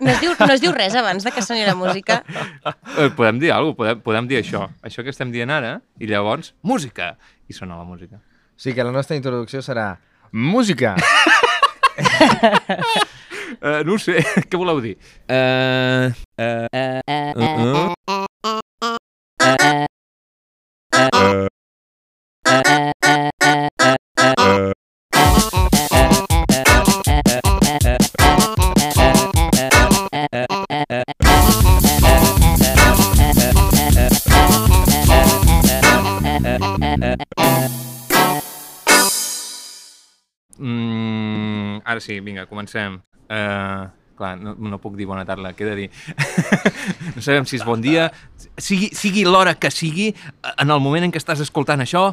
No es, diu, no es diu res abans de que soni la música. Eh, podem dir alguna cosa, podem, podem dir això. Això que estem dient ara, i llavors, música! I sona la música. O sigui que la nostra introducció serà música. Uh, no ho sé, què voleu dir? Uh, uh, uh, uh, uh. Ara sí, vinga, comencem. Uh, clar, no, no puc dir bona tarda, què he de dir? no sabem si és bon dia, sigui, sigui l'hora que sigui, en el moment en què estàs escoltant això,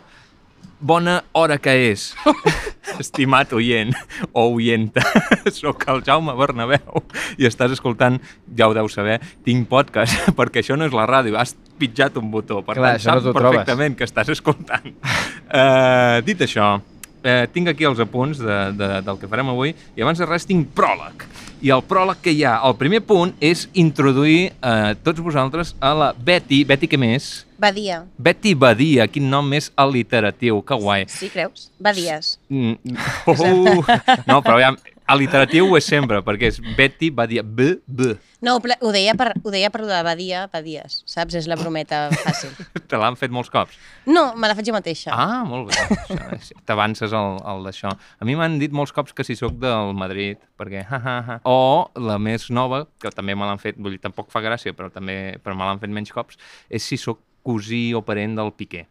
bona hora que és. Estimat oient o oienta, sóc el Jaume Bernabéu i estàs escoltant, ja ho deus saber, tinc podcast, perquè això no és la ràdio, has pitjat un botó, per Clar, tant això no saps t'ho trobes. perfectament que estàs escoltant. Uh, dit això, eh, tinc aquí els apunts de, de, del que farem avui i abans de res tinc pròleg. I el pròleg que hi ha, el primer punt és introduir eh, tots vosaltres a la Betty, Betty què més? Badia. Betty Badia, quin nom més al·literatiu, que guai. Sí, creus? Badies. Mm, oh, no, però aviam, al·literatiu ho és sempre, perquè és Betty Badia, B, B. No, ho deia per, ho deia per de Badia, Badies, saps? És la brometa fàcil. Te l'han fet molts cops. No, me la faig jo mateixa. Ah, molt bé. És- T'avances al, al d'això. A mi m'han dit molts cops que si sóc del Madrid, perquè ha, ha, ha. O la més nova, que també me l'han fet, vull dir, tampoc fa gràcia, però també però me l'han fet menys cops, és si sóc cosí o parent del Piqué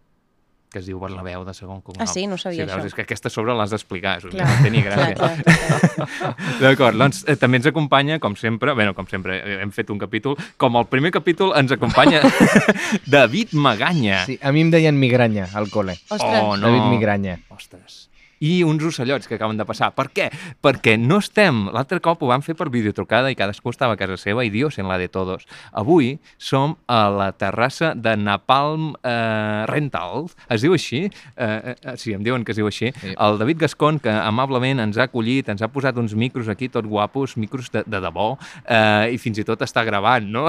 que es diu Bernabéu de segon cognom. Ah, sí? No sabia sí, veus, això. És que aquesta sobre l'has d'explicar, és Clar. Clar, gràcia. D'acord, doncs eh, també ens acompanya, com sempre, bueno, com sempre, eh, hem fet un capítol, com el primer capítol ens acompanya David Maganya. Sí, a mi em deien migranya al col·le. Ostres. Oh, no. David Migranya. Ostres. I uns ocellots que acaben de passar. Per què? Perquè no estem... L'altre cop ho vam fer per videotrucada i cadascú estava a casa seva i Dios en la de todos. Avui som a la terrassa de Napalm eh, Rental. Es diu així? Eh, eh, sí, em diuen que es diu així. Sí. El David Gascon, que amablement ens ha acollit, ens ha posat uns micros aquí tot guapos, micros de, de debò, eh, i fins i tot està gravant, no?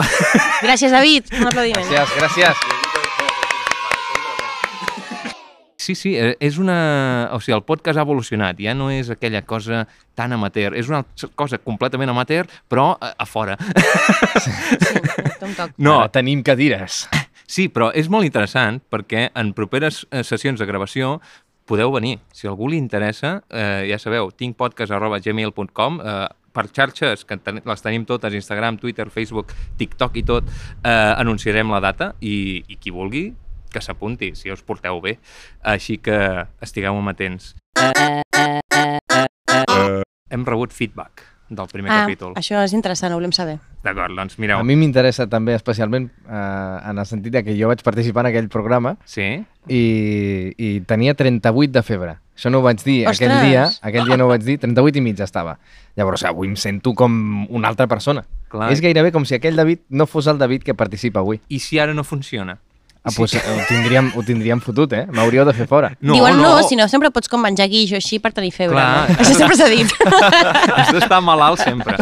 Gràcies, David. Un aplaudiment. Gràcies, gràcies. Sí, sí, eh, és una... O sigui, el podcast ha evolucionat, ja no és aquella cosa tan amateur, és una cosa completament amateur, però a, a fora. Sí, toc. No, Ara tenim cadires. sí, però és molt interessant perquè en properes eh, sessions de gravació podeu venir. Si a algú li interessa, eh, ja sabeu, tincpodcast.gmail.com eh, per xarxes, que ten les tenim totes, Instagram, Twitter, Facebook, TikTok i tot, eh, anunciarem la data i, i qui vulgui que s'apunti, si us porteu bé. Així que estigueu amatents. Hem rebut feedback del primer Ah, capítol. això és interessant, ho volem saber. D'acord, doncs mireu. A mi m'interessa també especialment eh, en el sentit de que jo vaig participar en aquell programa Sí? i, i tenia 38 de febre. Això no ho vaig dir aquell Ostres! dia, aquell dia no ho vaig dir, 38 i mig estava. Llavors, avui em sento com una altra persona. Clar. És gairebé com si aquell David no fos el David que participa avui. I si ara no funciona? Ah, doncs ho tindríem, ho tindríem fotut, eh? M'hauríeu de fer fora. No, Diuen no, no. si no sempre pots com menjar guix o així per tenir febre. Clar. No? Això sempre s'ha dit. Has d'estar malalt sempre.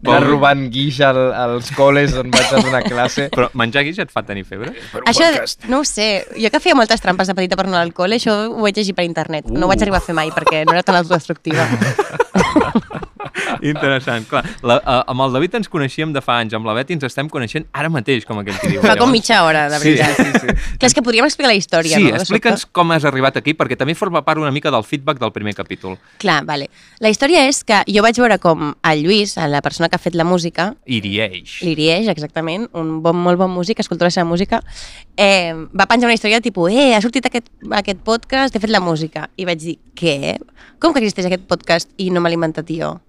Anar robant guix al, als col·les on vaig a donar classe. Però menjar guix et fa tenir febre? això, no ho sé, jo que feia moltes trampes de petita per anar al col·le, això ho vaig llegir per internet. No ho vaig arribar a fer mai perquè no era tan autodestructiva. Interessant, clar. La, uh, amb el David ens coneixíem de fa anys, amb la Beti ens estem coneixent ara mateix, com aquell que diu. Fa com mitja hora, de Sí, veritat. sí, sí. Clar, és que podríem explicar la història, Sí, no? de explica'ns com has arribat aquí, perquè també forma part una mica del feedback del primer capítol. Clar, vale. La història és que jo vaig veure com el Lluís, la persona que ha fet la música, Irieix. L'Irieix, exactament, un bon, molt bon músic, escoltor de la seva música, eh, va penjar una història tipus, eh, ha sortit aquest, aquest podcast, he fet la música. I vaig dir, què? Com que existeix aquest podcast i no me l'he inventat jo?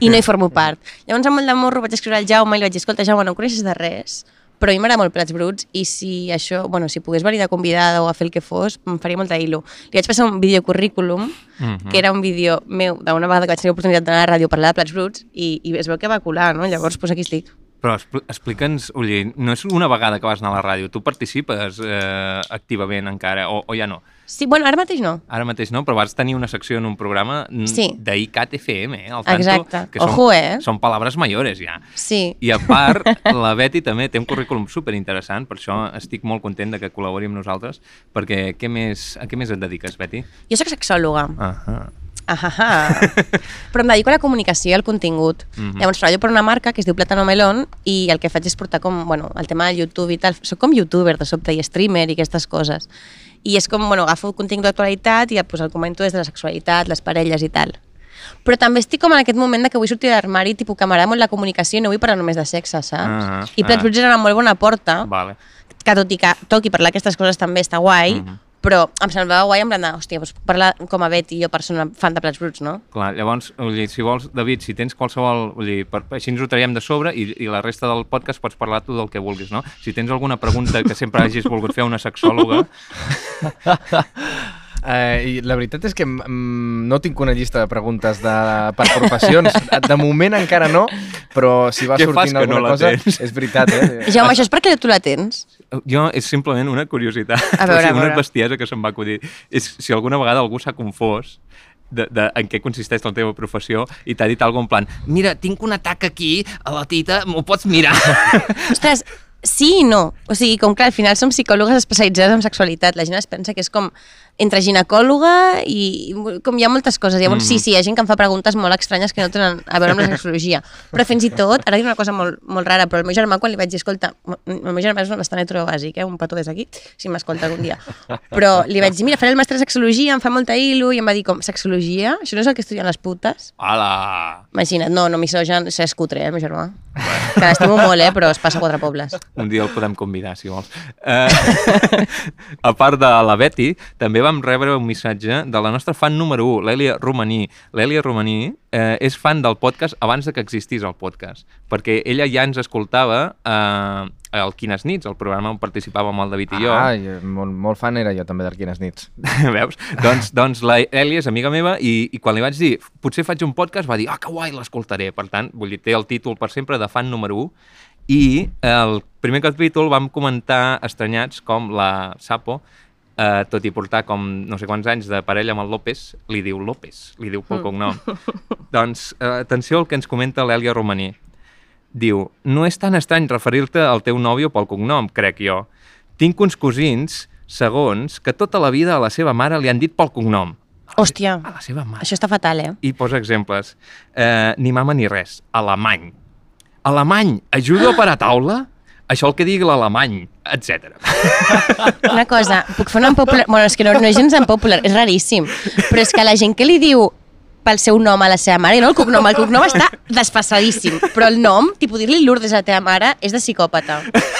I no hi formo part. Llavors, amb molt de morro, vaig escriure al Jaume i li vaig dir, escolta, Jaume, no em coneixes de res, però a mi m'agrada molt Plats Bruts i si això, bueno, si pogués venir de convidada o a fer el que fos, em faria molta il·lu. Li vaig passar un videocurrículum, Mhm. que era un vídeo meu d'una vegada que vaig tenir l'oportunitat d'anar a la ràdio a parlar de Plats Bruts i, i es veu que va colar, no? Llavors, doncs aquí estic. Però expl explica'ns, Uller, no és una vegada que vas anar a la ràdio, tu participes eh, activament encara, o, o ja no? Sí, bueno, ara mateix no. Ara mateix no, però vas tenir una secció en un programa Sí. d'ICAT FM, eh? Al tanto, Exacte. Que són, Ojo, eh? Són palabres mayores, ja. Sí. I a part, la Betty també té un currículum super interessant, per això estic molt content de que col·labori amb nosaltres, perquè què més, a què més et dediques, Betty? Jo sóc sexòloga. Ah. Però em dedico a la comunicació i al contingut. Mhm. Llavors treballo per una marca que es diu Plátano Melón i el que faig és portar com, bueno, el tema del YouTube i tal. Soc com youtuber de sobte i streamer i aquestes coses. I és com, bueno, agafo contingut d'actualitat i pues, el comento des de la sexualitat, les parelles i tal. Però també estic com en aquest moment de que vull sortir de l'armari, tipus que m'agrada molt la comunicació i no vull parlar només de sexe, saps? Ah, I Plats ah. Bruts era una molt bona porta, Vale. que tot i que toqui parlar aquestes coses també està guai, Mhm. Però em semblava guai en plan de, hòstia, doncs puc parlar com a Betty, jo persona fan de plats bruts, no? Clar, llavors, vull dir, si vols, David, si tens qualsevol... Vull dir, per, així ens ho traiem de sobre i, i la resta del podcast pots parlar tu del que vulguis, no? Si tens alguna pregunta que sempre hagis volgut fer a una sexòloga, Eh, I la veritat és que mm, no tinc una llista de preguntes de, per professions. De moment encara no, però si va Què sortint no alguna la cosa... tens? És veritat, eh? Jaume, això és perquè tu la tens? jo és simplement una curiositat, A veure, o sigui, a una veure. bestiesa que se'm va acudir. És si alguna vegada algú s'ha confós de, de, en què consisteix la teva professió i t'ha dit alguna en plan mira, tinc un atac aquí a la tita, m'ho pots mirar? Ostres, sí i no. O sigui, com que al final som psicòlogues especialitzades en sexualitat, la gent es pensa que és com entre ginecòloga i com hi ha moltes coses. Llavors, sí, Mhm. sí, hi ha gent que em fa preguntes molt estranyes que no tenen a veure amb la sexologia. Però fins i tot, ara dic una cosa molt, molt rara, però el meu germà, quan li vaig dir, escolta, el meu germà és bastant heterobàsic, eh? un petó des d'aquí, si m'escolta algun dia. Però li vaig dir, mira, faré el màster de sexologia, em fa molta il·lu, i em va dir com, sexologia? Això no és el que estudien les putes? Hola! Imagina't, no, no misogen, és cutre, eh, el meu germà. Que l'estimo molt, eh, però es passa a quatre pobles. Un dia el podem convidar, si vols. Eh, a part de la Betty, també vam rebre un missatge de la nostra fan número 1, l'Èlia Romaní. L'Èlia Romaní eh, és fan del podcast abans de que existís el podcast, perquè ella ja ens escoltava eh, al Quines Nits, el programa on participàvem el David i jo. Ah, jo, molt, molt fan era jo també d'Arquines Nits. Veus? doncs, doncs la és amiga meva i, i quan li vaig dir, potser faig un podcast, va dir, ah, que guai, l'escoltaré. Per tant, vull dir, té el títol per sempre de fan número 1 i el primer capítol vam comentar estranyats com la Sapo, eh, tot i portar com no sé quants anys de parella amb el López, li diu López, li diu pel cognom. doncs, eh, atenció al que ens comenta l'Èlia Romaní. Diu, no és tan estrany referir-te al teu nòvio pel cognom, crec jo. Tinc uns cosins, segons, que tota la vida a la seva mare li han dit pel cognom. Hòstia, A la seva mare. això està fatal, eh? I posa exemples. Eh, ni mama ni res. Alemany. Alemany, ajuda per a taula? Això el que digui l'alemany, etc. Una cosa, puc fer una popular... Bueno, és que no, no és gens en popular, és raríssim. Però és que la gent que li diu pel seu nom a la seva mare, i no el cognom, el cognom està desfasadíssim, però el nom, tipus dir-li Lourdes a la teva mare, és de psicòpata.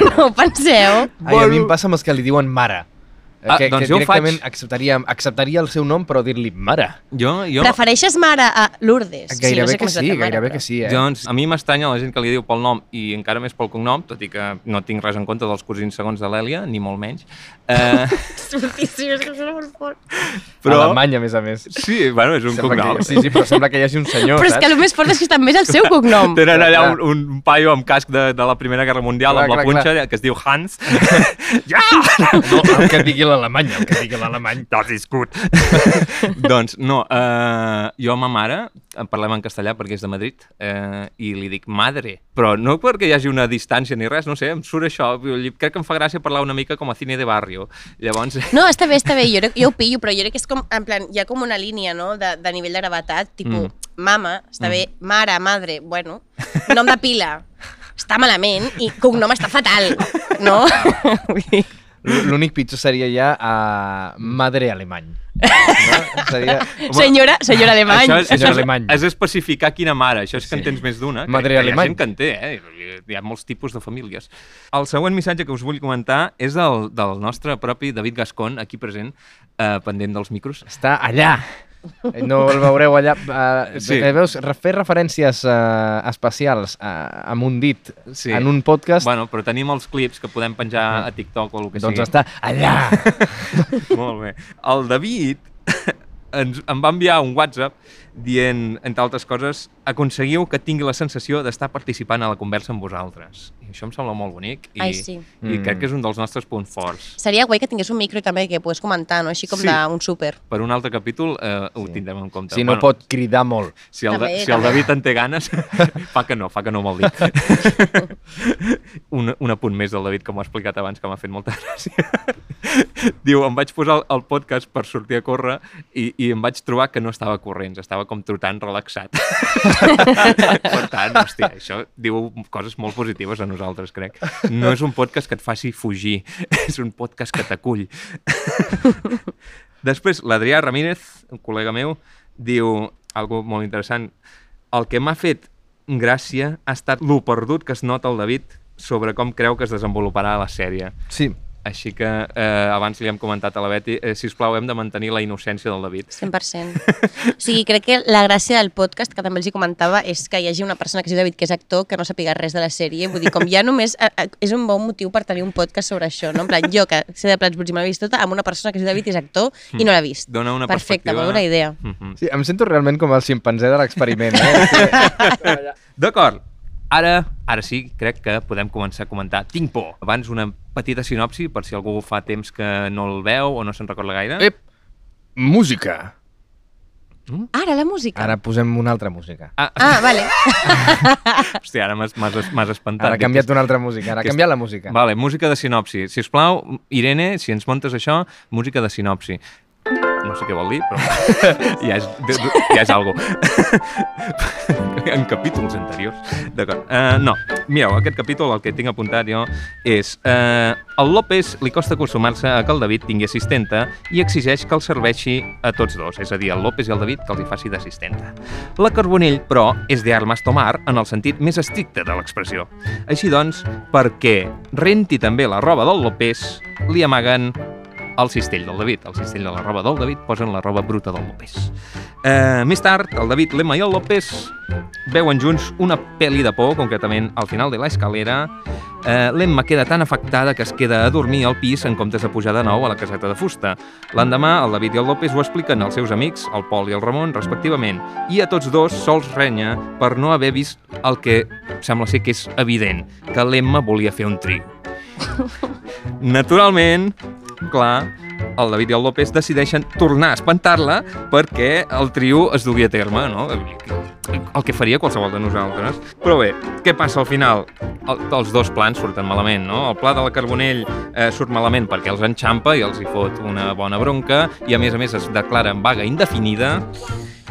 No ho penseu? Ai, a mi em passa amb els que li diuen mare. Ah, que, doncs que jo ho directament faig. acceptaria, acceptaria el seu nom, però dir-li mare. Jo, jo, Prefereixes mare a Lourdes? Gairebé no sé que la sí, mare, gairebé però- que sí, eh? doncs, a mi m'estranya la gent que li diu pel nom i encara més pel cognom, tot i que no tinc res en compte dels cosins segons de l'Èlia, ni molt menys. Eh, És fortíssim, és que sona molt fort. Però... Alemany, a més a més. Sí, bueno, és un Sembla cognom. Que, sí, sí, però sembla que hi hagi un senyor, Però és que saps? el més fort és que també és el seu cognom. Tenen allà un, un paio amb casc de, de la Primera Guerra Mundial Clar, amb la clar, punxa clar. que es diu Hans. ja! No, que et digui l'alemany, el que digui l'alemany. Das ist gut. doncs, no, uh, jo a ma mare, en parlem en castellà perquè és de Madrid, uh, i li dic madre, però no perquè hi hagi una distància ni res, no sé, em surt això, crec que em fa gràcia parlar una mica com a cine de barrio. Llavors, No, està bé, està bé, jo, jo ho pillo, però jo crec que és com, en plan, hi ha com una línia, no?, de, de nivell de gravetat, tipus, Mm. mama, està bé, mare, madre, bueno, nom de pila, està malament, i cognom està fatal, no? L'únic pitjor seria ja a madre alemany. No? Seria... senyora, senyora alemany. Això, és, Senyor això és, alemany. és especificar quina mare, això és que en Sí. tens més d'una. que- Madre que Hi ha alemany. gent que en té, eh? Hi ha molts tipus de famílies. El següent missatge que us vull comentar és del, del nostre propi David Gascon, aquí present, eh, pendent dels micros. Està allà. Eh, No el veureu allà. Uh, Sí. sí. Veus, fer referències uh, especials uh, amb un dit Sí. en un podcast, Bueno, però tenim els clips que podem penjar a TikTok o el que doncs sigui. està allà. Molt bé. El David ens, em va enviar un WhatsApp dient, entre altres coses, aconseguiu que tingui la sensació d'estar participant a la conversa amb vosaltres. I això em sembla molt bonic i, Ai, sí. i Mm. crec que és un dels nostres punts forts. Seria guai que tingués un micro també que pogués comentar, no? Així com Sí. d'un súper. Per un altre capítol eh, ho Sí. tindrem en compte. Si no pot cridar molt. Si el, També, si el també. David en té ganes, fa que no, fa que no amb el dit. un, un apunt més del David, com ho ha explicat abans, que m'ha fet molta gràcia. Diu, em vaig posar el, el podcast per sortir a córrer i, i em vaig trobar que no estava corrents, estava com trotant relaxat. per tant, hòstia, això diu coses molt positives a nosaltres, crec. No és un podcast que et faci fugir, és un podcast que t'acull. Després, l'Adrià Ramírez, un col·lega meu, diu algo molt interessant. El que m'ha fet gràcia ha estat lo perdut que es nota el David sobre com creu que es desenvoluparà la sèrie. Sí, Així que eh, abans li hem comentat a la Beti, eh, si us plau, hem de mantenir la innocència del David. 100%. O sigui, crec que la gràcia del podcast, que també els hi comentava, és que hi hagi una persona que es diu David, que és actor, que no sàpiga res de la sèrie. Vull dir, com ja només eh, eh, és un bon motiu per tenir un podcast sobre això, no? En plan, jo, que sé de plats bruts i me l'he vist tota, amb una persona que es diu David i és actor i no l'ha vist. Dona una Perfecte, perspectiva... bona idea. Mm -hmm. sí, em sento realment com el ximpanzé de l'experiment. Eh? D'acord. Ara, ara sí, crec que podem començar a comentar. Tinc por. Abans una petita sinopsi, per si algú fa temps que no el veu o no se'n recorda gaire. Ep, música. Ara, la música. Ara posem una altra música. Ah, Ah, vale. hòstia, ara m'has- espantat. Ara ha canviat una altra música, ara ha canviat la música. Vale, música de sinopsi. Si us plau, Irene, si ens montes això, música de sinopsi. No sé què vol dir, però ja és, ja és algo. en capítols anteriors. D'acord. Uh, no, mireu, aquest capítol, el que tinc apuntat jo, és... Uh, el López li costa acostumar-se a que el David tingui assistenta i exigeix que el serveixi a tots dos, és a dir, el López i el David que els hi faci d'assistenta. La Carbonell, però, és de armes tomar en el sentit més estricte de l'expressió. Així doncs, perquè renti també la roba del López, li amaguen el cistell del David. El cistell de la roba del David posen la roba bruta del López. Eh, més tard, el David, l'Emma i el López veuen junts una pel·li de por, concretament al final de l'escalera. Eh, L'Emma queda tan afectada que es queda a dormir al pis en comptes de pujar de nou a la caseta de fusta. L'endemà, el David i el López ho expliquen als seus amics, el Pol i el Ramon, respectivament, i a tots dos sols renya per no haver vist el que sembla ser que és evident, que l'Emma volia fer un trio. Naturalment, clar, el David i el López decideixen tornar a espantar-la perquè el trio es dugui a terme, no? El que faria qualsevol de nosaltres. Però bé, què passa al final? El, els dos plans surten malament, no? El pla de la Carbonell eh, surt malament perquè els enxampa i els hi fot una bona bronca i a més a més es declara en vaga indefinida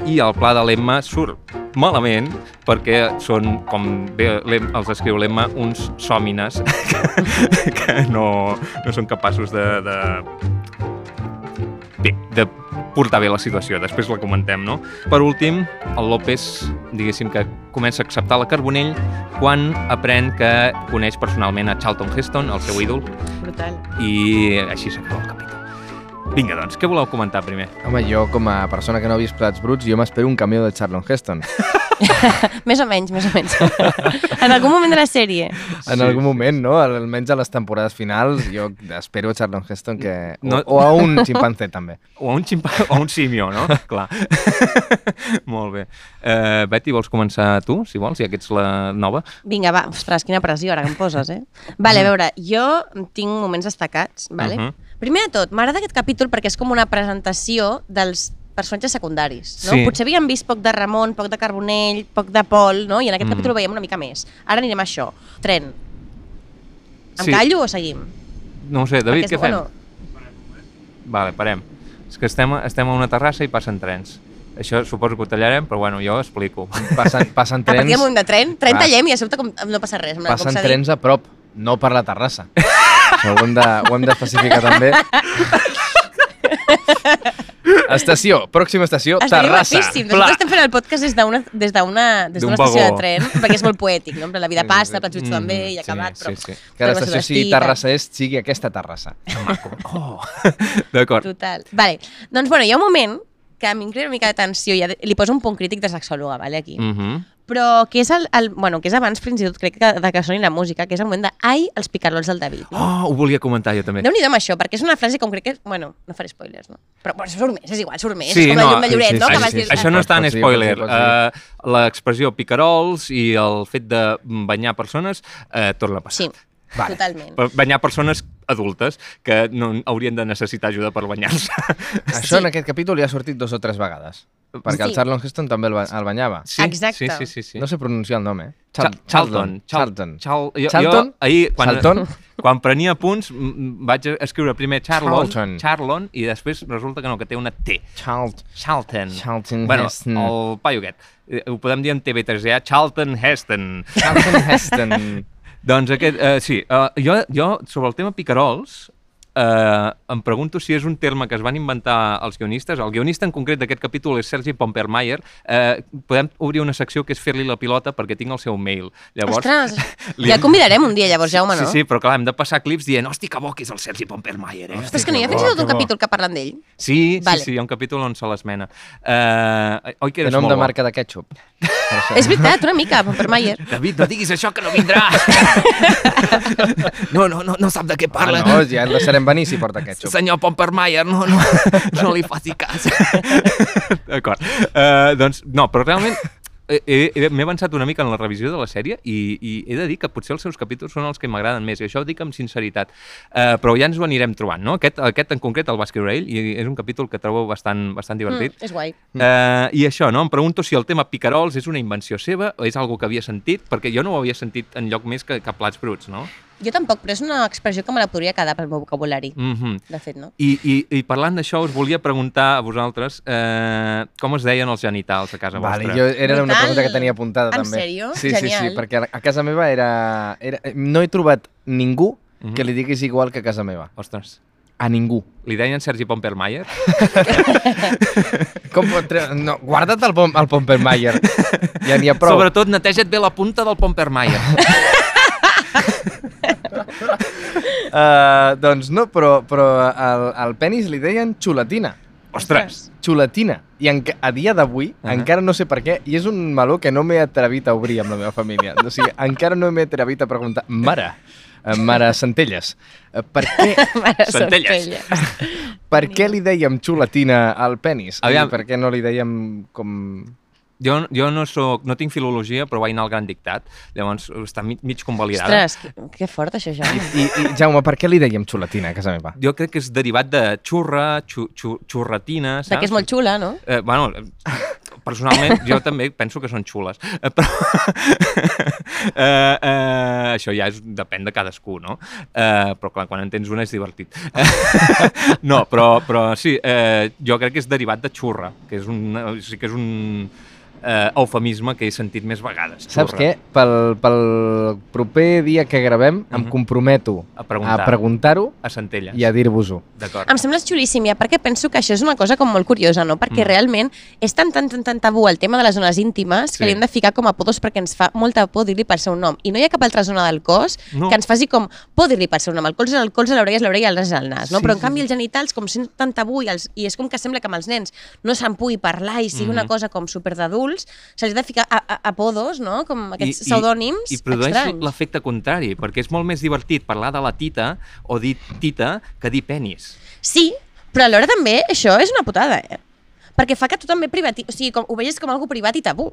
i el pla de l'Emma surt malament perquè són, com bé els escriu l'Emma, uns sòmines que, que no, no són capaços de, de, bé, de portar bé la situació. Després la comentem, no? Per últim, el López, diguéssim que comença a acceptar la Carbonell quan aprèn que coneix personalment a Charlton Heston, el seu ídol, Brutal. i així s'acaba el capítol. Vinga, doncs, què voleu comentar primer? Home, jo com a persona que no ha vist Plats Bruts, jo m'espero un cameo de Charlton Heston. Més o menys, més o menys. en algun moment de la sèrie. En Sí. algun moment, no? Almenys a les temporades finals, jo espero a Charlton Heston que... O, No- o a un ximpanzé, també. O a un ximpa o a un simio, no? Clar. Molt bé. Uh, Betty, vols començar tu, si vols, ja que ets la nova? Vinga, va. Ostres, quina pressió ara que em poses, eh? Vale, a veure, jo tinc moments destacats, vale? Mhm. Primer de tot, m'agrada aquest capítol perquè és com una presentació dels personatges secundaris, no? Sí. Potser havíem vist poc de Ramon, poc de Carbonell, poc de Pol, no? I en aquest Mm. capítol ho veiem una mica més. Ara anirem a això. Tren. Em Sí. callo o seguim? No sé, David, Perquè què fem? bueno, Vale, parem. És que estem, estem a una terrassa i passen trens. Això suposo que ho tallarem, però bueno, jo explico. Passen, passen A partir trens, del moment de tren, tren tallem i a sobte com, no passa res. Passen trens a prop, no per la terrassa. Això ho hem de- ho hem d'especificar també. Estació, pròxima estació, Estaria Terrassa. guapíssim. Pla. Nosaltres estem fent el podcast des d'una des d'una des D'un d'una estació de vagó. tren, perquè és molt poètic, no? La vida Sí, sí, passa, sí. Plats Mm, també, i sí, acabat, sí, però... sí. Que la però estació sigui Terrassa Est, sigui aquesta Terrassa. Oh. D'acord. Total. Vale. Doncs, bueno, hi ha un moment que a mi em crea una mica de tensió, i li poso un punt crític de sexòloga, vale, aquí. Mm -hmm. Però que és, el, el, bueno, que és abans, fins i tot, crec que de que soni la música, que és el moment de ai, els picarols del David. No? Oh, ho volia comentar jo també. Déu-n'hi-do amb això, perquè és una frase com crec que... Bueno, no faré spoilers, no? Però bueno, surt més, és igual, surt més. Sí, és com no, la llum de sí, Lloret, sí, no? sí, que sí, vas dir... sí. Això no està en spoiler. pots dir, pots Uh, L'expressió picarols i el fet de banyar persones uh, torna a passar. Sí, Vale. totalment. Banyar persones adultes que no haurien de necessitar ajuda per banyar-se. Això en aquest capítol ja ha sortit dos o tres vegades. Perquè el Sí. Charlton Heston també el, ba- el banyava. Sí, Exacte. Sí, sí, sí. sí. No sé pronunciar el nom, eh? Cha- Charlton. Charlton. Jo, Charlton? Jo, ahir, quan, Charlton? quan prenia punts, vaig escriure primer Charlton, Charlton. Charlton, i després resulta que no, que té una T. Charlton. Charlton. Charlton bueno, Heston. el paio aquest. Eh, Ho podem dir en TV3, Charlton Heston. Charlton Heston. Doncs aquest, uh, sí, uh, jo, jo sobre el tema picarols uh, em pregunto si és un terme que es van inventar els guionistes. El guionista en concret d'aquest capítol és Sergi Pompermayer. Uh, podem obrir una secció que és fer-li la pilota perquè tinc el seu mail. Llavors, Ostres, li ja el convidarem un dia, llavors, Jaume, no? Sí, sí, però clar, hem de passar clips dient hosti, que bo que és el Sergi Pompermayer, eh? Però és que no hi ha fins i tot un capítol que parlen d'ell. Sí, sí, Vale. sí, hi ha un capítol on se l'esmena. Uh, oi que eres nom molt de bo. marca de ketchup. És veritat, una mica, Pompermayer. David, no diguis això, que no vindrà! no, no, no, no sap de què Ah, parla. no, ja el deixarem venir si porta ketchup. Senyor Pompermayer, no, no, no li faci cas. D'acord. Uh, doncs, no, però realment eh, eh, eh, m'he avançat una mica en la revisió de la sèrie i, i he de dir que potser els seus capítols són els que m'agraden més, i això ho dic amb sinceritat. Uh, però ja ens ho anirem trobant, no? Aquest, aquest en concret el va escriure ell i és un capítol que trobo bastant, bastant divertit. Mm, és guai. Uh, I això, no? Em pregunto si el tema picarols és una invenció seva o és algo que havia sentit, perquè jo no ho havia sentit en lloc més que, que plats bruts, no? Jo tampoc, però és una expressió que me la podria quedar pel meu vocabulari, Mm -hmm. de fet, no? I, i, I parlant d'això, us volia preguntar a vosaltres eh, com es deien els genitals a casa Vale, vostra. jo era una pregunta que tenia apuntada En també. sèrio? Sí, sí, sí, Genial. perquè a- casa meva era, era... No he trobat ningú Mhm. que li digués igual que a casa meva. Ostres, A ningú. li deien Sergi Pompermayer? Com pot. No, guarda't el, pom el Pompermayer. Ja n'hi ha prou. Sobretot, neteja't bé la punta del Pompermayer. Uh, doncs no, però, però al, al penis li deien xulatina. Ostres! Xulatina. I en, a dia d'avui, uh. -huh. encara no sé per què, i és un meló que no m'he atrevit a obrir amb la meva família. O sigui, encara no m'he atrevit a preguntar, mare, eh, mare Centelles, eh, per què, Mare Centelles. Centelles. per què li dèiem xulatina al penis? Aviam. I per què no li dèiem com... Jo, jo no, soc, no tinc filologia, però vaig anar al gran dictat. Llavors, està mig, mig convalidada. Ostres, que, que fort això, Jaume. I, I, Jaume, per què li dèiem xulatina a casa meva? Jo crec que és derivat de xurra, xu, xu, xurratina, saps? De que és molt xula, no? Eh, bueno, personalment jo també penso que són xules, eh, però eh, eh, això ja és, depèn de cadascú, no? Eh, però clar, quan en tens una és divertit. no, però, però sí, eh, jo crec que és derivat de xurra, que és un, o sigui que és un eh, eufemisme que he sentit més vegades. Saps xurra. què? Pel, pel proper dia que gravem em Mhm. comprometo A preguntar. a preguntar-ho A Centelles. i a dir-vos-ho. D'acord. Em sembla xulíssim, ja, perquè penso que això és una cosa com molt curiosa, no? Perquè Mm. realment és tan, tan, tan, tan tabú el tema de les zones íntimes Sí. que li hem de ficar com a apodos perquè ens fa molta por dir-li pel seu nom. I no hi ha cap altra zona del cos No. que ens faci com por dir-li pel seu nom. El colze és el colze, l'orella és l'orella i el nas és el nas, no? Sí, Però en sí, canvi sí. els genitals com sent tan tabú i, els, i és com que sembla que amb els nens no se'n pugui parlar i sigui Mhm. una cosa com super d'adults, s'hagi de ficar a, a, apodos, no? Com aquests I- i- pseudònims I produeix estranys. l'efecte contrari, perquè és molt més divertit parlar de la tita o dir tita que dir penis. Sí, però alhora també això és una putada, eh? Perquè fa que tu també privati... O sigui, com, ho veies com algo privat i tabú.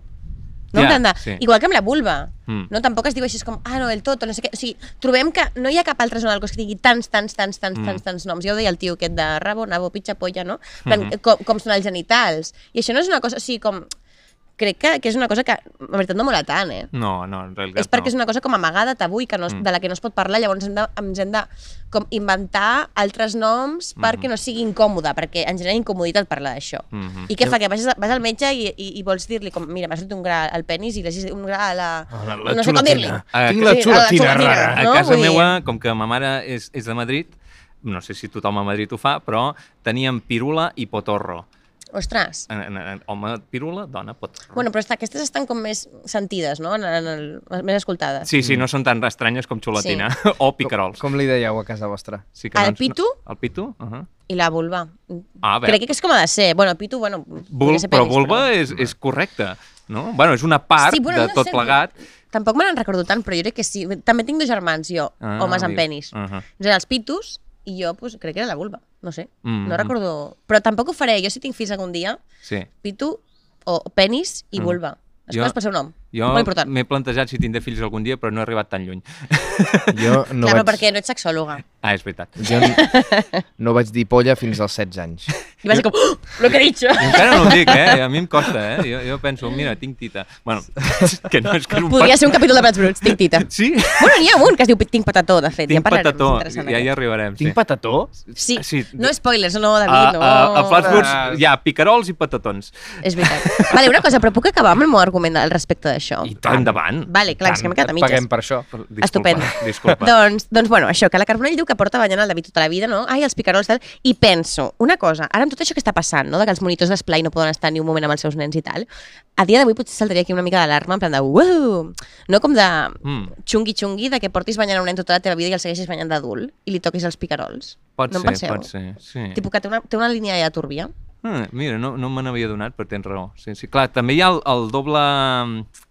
No? Plan de, sí. Igual que amb la vulva. Mm. No? Tampoc es diu així, com, ah, no, el tot, no sé què. O sigui, trobem que no hi ha cap altra zona del cos que tingui tants, tants, tants, tants, Mm. tants, tants noms. Ja ho deia el tio aquest de rabo, nabo, pitxa, polla, no? Plan, Mhm. com, com són els genitals. I això no és una cosa, o sigui, com... Crec que, que és una cosa que, en veritat, no mola tant, eh? No, no, en realitat és perquè no. és una cosa com amagada, tabú i que no, Mm. de la que no es pot parlar, llavors hem de, ens hem de com inventar altres noms perquè Mhm. no sigui incòmode, perquè ens genera incomoditat parlar d'això. Mhm. I què fa? Que vas, vas al metge i, i, i vols dir-li com, mira, m'ha sortit un gra al penis i l'has un gra a la... A la- la no sé com dir-li. Ah, Tinc la xulatina a la rara. A No? casa Vull dir- meua, com que ma mare és, és de Madrid, no sé si tothom a Madrid ho fa, però teníem pirula i potorro. Ostres. En, en, en, home, pirula, dona, potorro. Bueno, però està, aquestes estan com més sentides, no? En, en el, més escoltades. Sí, sí, no són tan estranyes com xulatina o picarols. Com, com li dèieu a casa vostra? Sí que El no ens- pitu? No, el pitu? Uh -huh. I la vulva. Ah. Crec que és com ha de ser. Bueno, pitu, bueno... Podria ser però penis, vulva és, és correcte. no? Bueno, és una part Sí, bueno, de no tot sé, plegat. Tampoc me n'en recordo tant, però jo crec que sí. També tinc dos germans, jo, Ah, homes amb penis. Uh -huh. Els pitus i jo pues, crec que era la vulva. No sé, Mm. no recordo... Però tampoc ho faré. Jo si tinc fills algun dia, Sí. pitu o penis i Mm. vulva. Les Jo- per seu nom. Jo Molt important. m'he plantejat si tindré fills algun dia, però no he arribat tan lluny. Jo no, Clar, però vaig, perquè no ets sexòloga. Ah, és veritat. jo no vaig dir polla fins als 16 anys. I vas ser com, oh, lo que he dicho. Encara no ho dic, eh? A mi em costa, eh? Jo, jo penso, mira, tinc tita. Bueno, que no és que no em Podria pot- ser un capítol de Plats Bruts, tinc tita. Sí? Bueno, n'hi ha un que es diu Tinc patató, de fet. Tinc ja parlarem, patató, ja hi arribarem. Tinc sí. patató? Sí, Sí. no spoilers, no, David, A, no. a, a Flatwoods Ah. hi ha picarols i patatons. És veritat. Vale, una cosa, però puc acabar amb el meu argument al respecte d'això? I tant. Endavant. Vale, clar, és que m'he quedat a mitges. Paguem per això. Disculpa, Estupendo. Disculpa. Doncs, doncs, bueno, això, que la Carbonell diu que porta banyant el David tota la vida, no? Ai, els picarols, tal. I penso, una cosa, ara amb tot això que està passant, no? De que els monitors d'esplai no poden estar ni un moment amb els seus nens i tal, a dia d'avui potser saltaria aquí una mica d'alarma, en plan de, uau! No com de Mm, xungui-xungui, de que portis banyant un nen tota la teva vida i el segueixis banyant d'adult i li toquis els picarols. pot no ser, penseu? pot ser. Sí. Tipo que té una, té una línia ja turbia. Ah, mira, no, no me n'havia donat, però tens raó. Sí, sí. Clar, també hi ha el, el doble,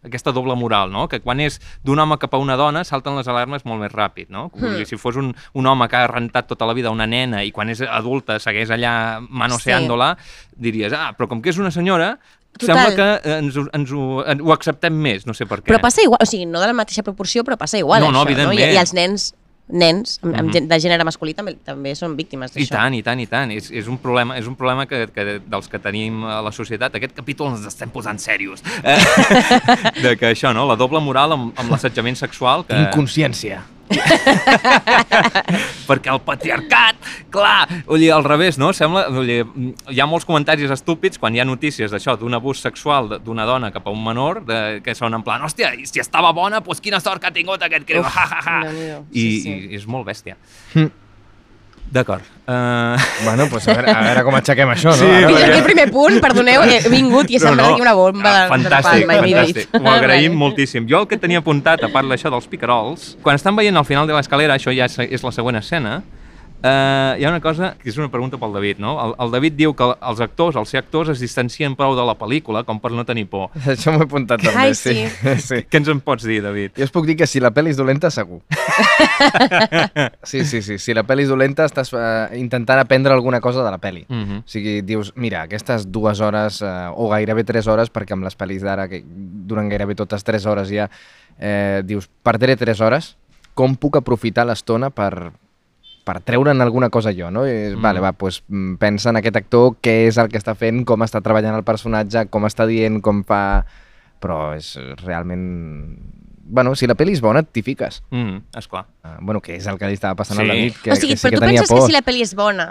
aquesta doble moral, no? Que quan és d'un home cap a una dona salten les alarmes molt més ràpid, no? Vull dir, si fos un, un home que ha rentat tota la vida una nena i quan és adulta segueix allà manoseant-la, diries, ah, però com que és una senyora, Total. sembla que ens, ho- ens, ho, ho acceptem més, no sé per què. Però passa igual, o sigui, no de la mateixa proporció, però passa igual, No, no, això, evidentment. I, I els nens, nens amb, amb Mhm. gent de gènere masculí també, també són víctimes I d'això. tant, i tant, i tant. És, és un problema, és un problema que, que dels que tenim a la societat. Aquest capítol ens estem posant serios. Eh? de que això, no? La doble moral amb, amb l'assetjament sexual. Que, Tinc consciència. perquè el patriarcat, clar, o sigui, al revés, no? Sembla, o sigui, hi ha molts comentaris estúpids quan hi ha notícies d'això, d'un abús sexual de- d'una dona cap a un menor, de, que són en plan, hòstia, i si estava bona, doncs quina sort que ha tingut aquest criu, Uf, ha, ha, ha. I, Sí, sí. I és molt bèstia. Hm. D'acord. Uh... Bueno, doncs a veure, a veure com aixequem això, no? Sí, Ara, perquè- aquí el primer punt, perdoneu, he vingut i he semblat aquí una bomba de, de fantàstic, palma. m'he fantàstic. Ho agraïm Vale. moltíssim. Jo el que tenia apuntat, a part d'això dels picarols, quan estan veient al final de l'escalera, això ja és, és la següent escena, eh, hi ha una cosa que és una pregunta pel David, no? El, el David diu que els actors, al ser actors, es distancien prou de la pel·lícula com per no tenir por. Això m'ho he apuntat també, Ai, sí. sí. Què ens en pots dir, David? Jo us puc dir que si la pel·li és dolenta, segur. Sí, sí, sí. Si la pel·li és dolenta, estàs eh, intentant aprendre alguna cosa de la pel·li. Mm -hmm. O sigui, dius, mira, aquestes dues hores, eh, o gairebé tres hores, perquè amb les pel·lis d'ara, que duren gairebé totes tres hores ja, eh, dius, perdré tres hores, com puc aprofitar l'estona per, per treure'n alguna cosa jo, no? I, Mm. mm. Vale, va, doncs pensa en aquest actor, què és el que està fent, com està treballant el personatge, com està dient, com fa... Però és realment... Bueno, si la pel·li és bona, t'hi fiques. Mm. Esclar. Uh, bueno, que és el que li estava passant Sí. al David, que, o sigui, que sí però que tu tenia penses por. que si la pel·li és bona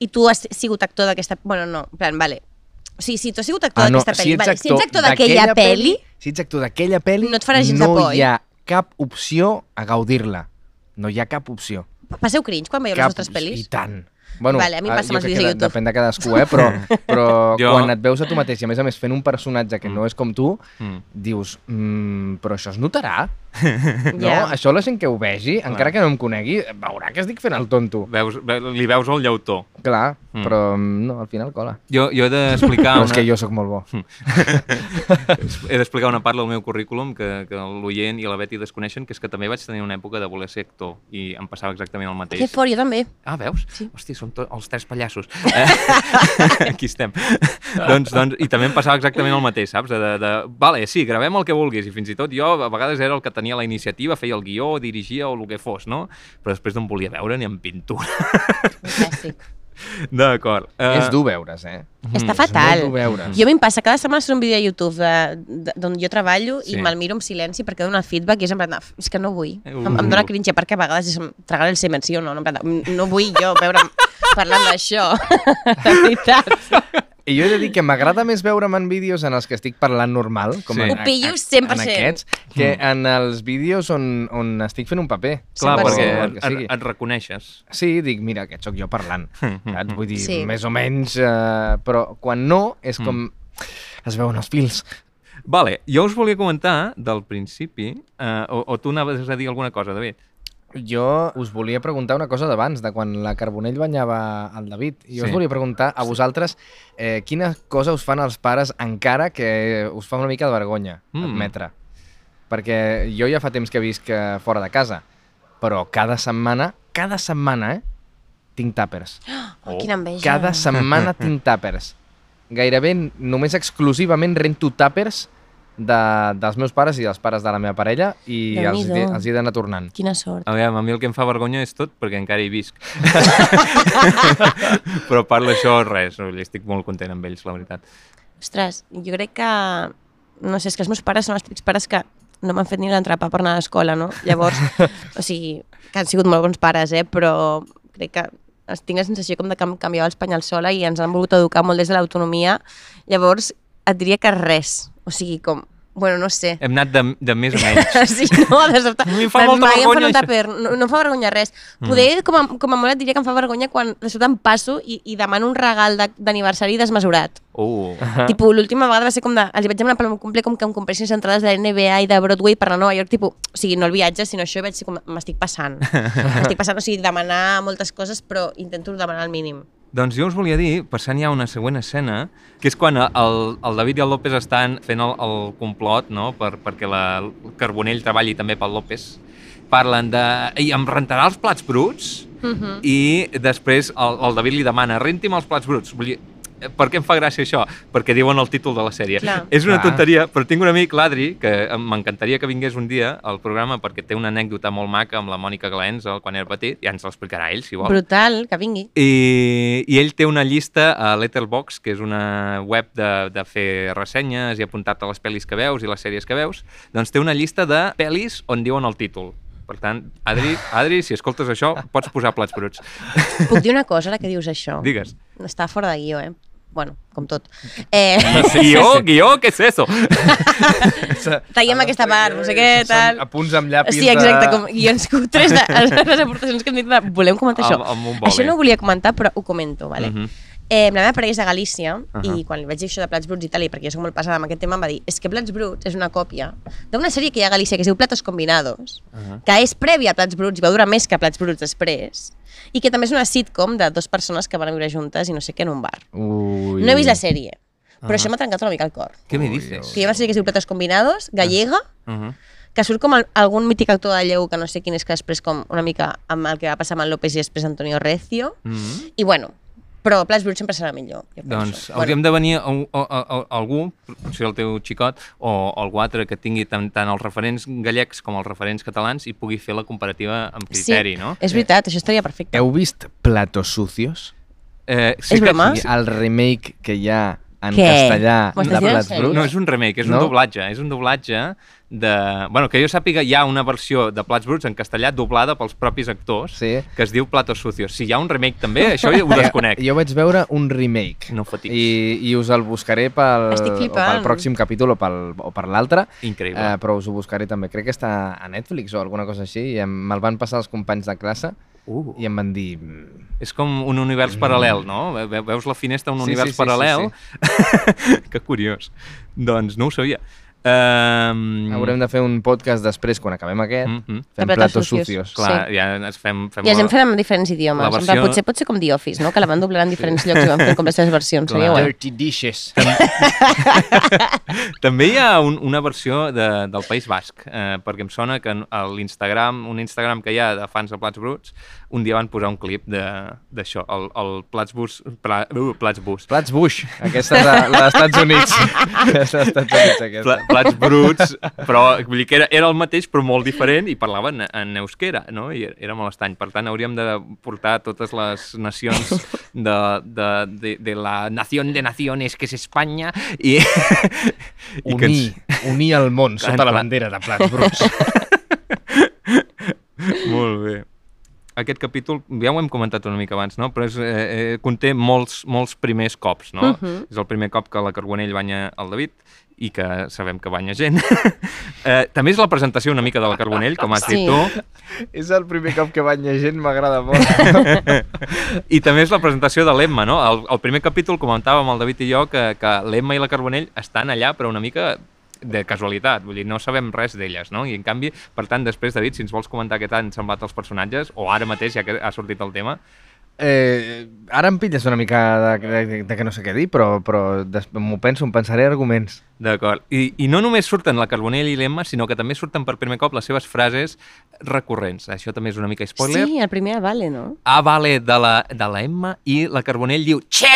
i tu has sigut actor d'aquesta... Bueno, no, en plan, vale. O sigui, si tu has sigut actor d'aquesta pel·li, vale, si ets actor d'aquella pel·li, si ets actor d'aquella pel·li, no et farà gens de no por, hi ha cap opció a gaudir-la. No hi ha cap opció. Passeu cringe quan veieu les cap vostres I pel·lis? tant. Bueno, Vale, a mi em ah, passa amb els vídeos de YouTube. Depèn de cadascú, eh? Però, però Jo- quan et veus a tu mateix i a més a més fent un personatge que Mm. no és com tu, Mm. dius, mm, però això es notarà? No? Ja. Això la gent que ho vegi, encara que no em conegui, veurà que estic fent el tonto. Veus, ve, li veus el llautó. Clar, Mm. però mm, no, al final cola. Jo, jo he d'explicar una... és que jo sóc molt bo. he d'explicar una part del meu currículum que, que l'oient i la Beti desconeixen, que és que també vaig tenir una època de voler ser actor i em passava exactament el mateix. Que fort, jo també. Ah, veus? Sí. Hòstia, som to- els tres pallassos. Eh? Aquí estem. doncs, doncs, I també em passava exactament el mateix, saps? De, de, de, vale, sí, gravem el que vulguis. I fins i tot jo a vegades era el que tenia la iniciativa, feia el guió, dirigia o el que fos, no? Però després no em volia veure ni en pintura. Fantàstic. D'acord. Uh, És dur veure's, eh? Està És fatal. Jo a mi em passa, cada setmana surt un vídeo a YouTube d'on jo treballo Sí. i me'l miro en silenci perquè dono el feedback i és en plan, és que no vull. Uh. Em, em dóna cringe perquè a vegades és em- tragar el semen, sí o no? No, en plan no vull jo veure parlant d'això. De veritat. I jo he de dir que m'agrada més veure'm en vídeos en els que estic parlant normal, com Sí. en, Ho pillo en 100%. aquests, que en els vídeos on, on estic fent un paper. Clar, Sempre perquè. O et, que et, reconeixes. Sí, dic, mira, aquest sóc jo parlant. Saps? Vull dir, Sí. més o menys... Eh, però quan no, és com... Es veuen els fils. Vale, jo us volia comentar del principi, eh, o, o tu anaves a dir alguna cosa, David? Jo us volia preguntar una cosa d'abans, de quan la Carbonell banyava el David. I jo Sí. us volia preguntar a vosaltres eh, quina cosa us fan els pares encara que us fa una mica de vergonya Mm. admetre. Perquè jo ja fa temps que visc eh, fora de casa, però cada setmana, cada setmana, eh, tinc tàpers. Oh, quina enveja. Cada setmana tinc tàpers. Gairebé només exclusivament rento tàpers de, dels meus pares i dels pares de la meva parella i els, he- els he d'anar tornant. Quina sort. A veure, a mi el que em fa vergonya és tot perquè encara hi visc. Però a part d'això, res, no, estic molt content amb ells, la veritat. Ostres, jo crec que... No sé, és que els meus pares són els típics pares que no m'han fet ni l'entrepà per anar a l'escola, no? Llavors, o sigui, que han sigut molt bons pares, eh? Però crec que tinc la sensació com de que em canviava els penyals sola i ens han volgut educar molt des de l'autonomia. Llavors, et diria que res. O sigui, com... Bueno, no sé. Hem anat de, de més a menys. Sí, no, de sobte. A mi em fa Mai molta em fan vergonya, un això. tàper, no, no em fa vergonya res. Poder, com a, com a molt et diria que em fa vergonya quan de sobte em passo i, i demano un regal de- d'aniversari desmesurat. Uh, Tipo, l'última vegada va ser com de... Els vaig demanar pel meu cumple com que em compressin les entrades de la NBA i de Broadway per anar a Nova York, tipo, o sigui, no el viatge, sinó això, i vaig ser com, m'estic passant. m'estic passant, o sigui, demanar moltes coses, però intento demanar el mínim. Doncs jo us volia dir, passant ja a una següent escena, que és quan el, el David i el López estan fent el, el complot, no?, per, perquè la, el Carbonell treballi també pel López. Parlen de... Ei, em rentarà els plats bruts? Uh -huh. i després el, el David li demana renti'm els plats bruts. Vull dir, per què em fa gràcia això? Perquè diuen el títol de la sèrie. Clar. És una Clar. tonteria, però tinc un amic, l'Adri, que m'encantaria que vingués un dia al programa perquè té una anècdota molt maca amb la Mònica Glens quan era petit, ja ens l'explicarà ell, si vol. Brutal, que vingui. I, I ell té una llista a Letterboxd, que és una web de, de fer ressenyes i apuntar-te les pel·lis que veus i les sèries que veus, doncs té una llista de pel·lis on diuen el títol. Per tant, Adri, Adri, si escoltes això, pots posar plats bruts. Puc dir una cosa ara que dius això? Digues. Està fora de guió, eh? Bueno, com tot. Eh, Guió, guió, què és eso? tallem aquesta part, no sé què, tal. Són apunts amb llapis Sí, exacte, de... com guions cutres de les aportacions que hem dit de volem comentar això. Amb- amb. Això no ho volia comentar, però ho comento, vale? Mhm. Eh, la meva parella és de Galícia Ahà. i quan li vaig dir això de Plats Bruts i tal, i perquè jo soc molt passada amb aquest tema, em va dir és que Plats Bruts és una còpia d'una sèrie que hi ha a Galícia que es diu Platos Combinados, Ahà. que és prèvia a Plats Bruts i va durar més que Plats Bruts després, i que també és una sitcom de dues persones que van a viure juntes i no sé què en un bar. Ui. No he vist la sèrie, però Ahà. això m'ha trencat una mica el cor. Què me Ui, dices? Que hi ha una sèrie que es diu Platos Combinados, gallega, Uh -huh. que surt com el, algun mític actor de lleu que no sé quin és que després com una mica amb el que va passar amb el López i després Antonio Recio Mm -hmm. i bueno, però Plats Bruts sempre serà millor jo Doncs penso. hauríem de venir a, a, a, a algú, potser el teu xicot, o algú altre que tingui tant, tant els referents gallecs com els referents catalans i pugui fer la comparativa amb criteri, sí, no? és veritat, això estaria perfecte Heu vist Platos Sucios? Eh, És que- broma? Sí, el remake que hi ha en Què? castellà de? Bruts. No, és un remake, és un No? doblatge. És un doblatge de... Bueno, que jo sàpiga, hi ha una versió de Plats Bruts en castellà doblada pels propis actors Sí. que es diu Platos Sucios. Si hi ha un remake també, això ja ho desconec. Jo vaig veure un remake. No fotis. I, I us el buscaré pel, pel pròxim capítol o pel, o per l'altre. Increïble. Eh, però us ho buscaré també. Crec que està a Netflix o alguna cosa així. I em, me'l van passar els companys de classe Uh. i em van dir... "Mm, És com un univers paral·lel, no? Ve- Veus la finestra, un Sí, univers sí, sí, sí, paral·lel. que curiós. Doncs no ho sabia. Um, Haurem de fer un podcast després, quan acabem aquest, Mm -hmm. fem De platos platos sucios. sucios. Clar, Sí. ja ens fem... fem i ens la- hem fet amb diferents idiomes la en versió- plan, potser pot ser com The Office, no? que la van doblar en diferents llocs i van fent com les seves versions Clar. seria guai. Dirty dishes. També hi ha un, una versió de, del País Basc, eh, perquè em sona que en- a l'Instagram, un Instagram que hi ha de fans de Plats Bruts, un dia van posar un clip de- d'això, el, el Plats Bus... Pla, uh, Plats Bus. Plats Bush. Aquesta és la, la d'Estats Units. Aquesta és d'Estats Units, aquesta. Pla, plats bruts, però vull dir que era, era el mateix però molt diferent i parlaven en euskera, no? I era molt estrany. Per tant, hauríem de portar totes les nacions de, de, de, de la nación de naciones que és Espanya i, i que Unir, unir el món Clar, sota la bandera de Plats Bruts. Molt bé. Aquest capítol, ja ho hem comentat una mica abans, no? però és, eh, eh, conté molts, molts primers cops. No? Mhm. És el primer cop que la Carbonell banya el David i que sabem que banya gent. eh, també és la presentació una mica de la Carbonell, com has Sí. dit tu, és el primer cop que banya gent, m'agrada molt. i també és la presentació de l'Emma. No? El, el primer capítol comentàvem el David i jo que, que l'Emma i la Carbonell estan allà però una mica de casualitat, vull dir, no sabem res d'elles, no? I en canvi, per tant, després, David, si ens vols comentar què t'han semblat els personatges, o ara mateix, ja que ha sortit el tema, Eh, ara em pilles una mica de, de, de que no sé què dir, però, però m'ho penso, em pensaré arguments. D'acord. I, I no només surten la Carbonell i l'Emma, sinó que també surten per primer cop les seves frases recurrents. Això també és una mica spoiler. Sí, el primer vale, no? A vale de la, de la Emma i la Carbonell diu Che!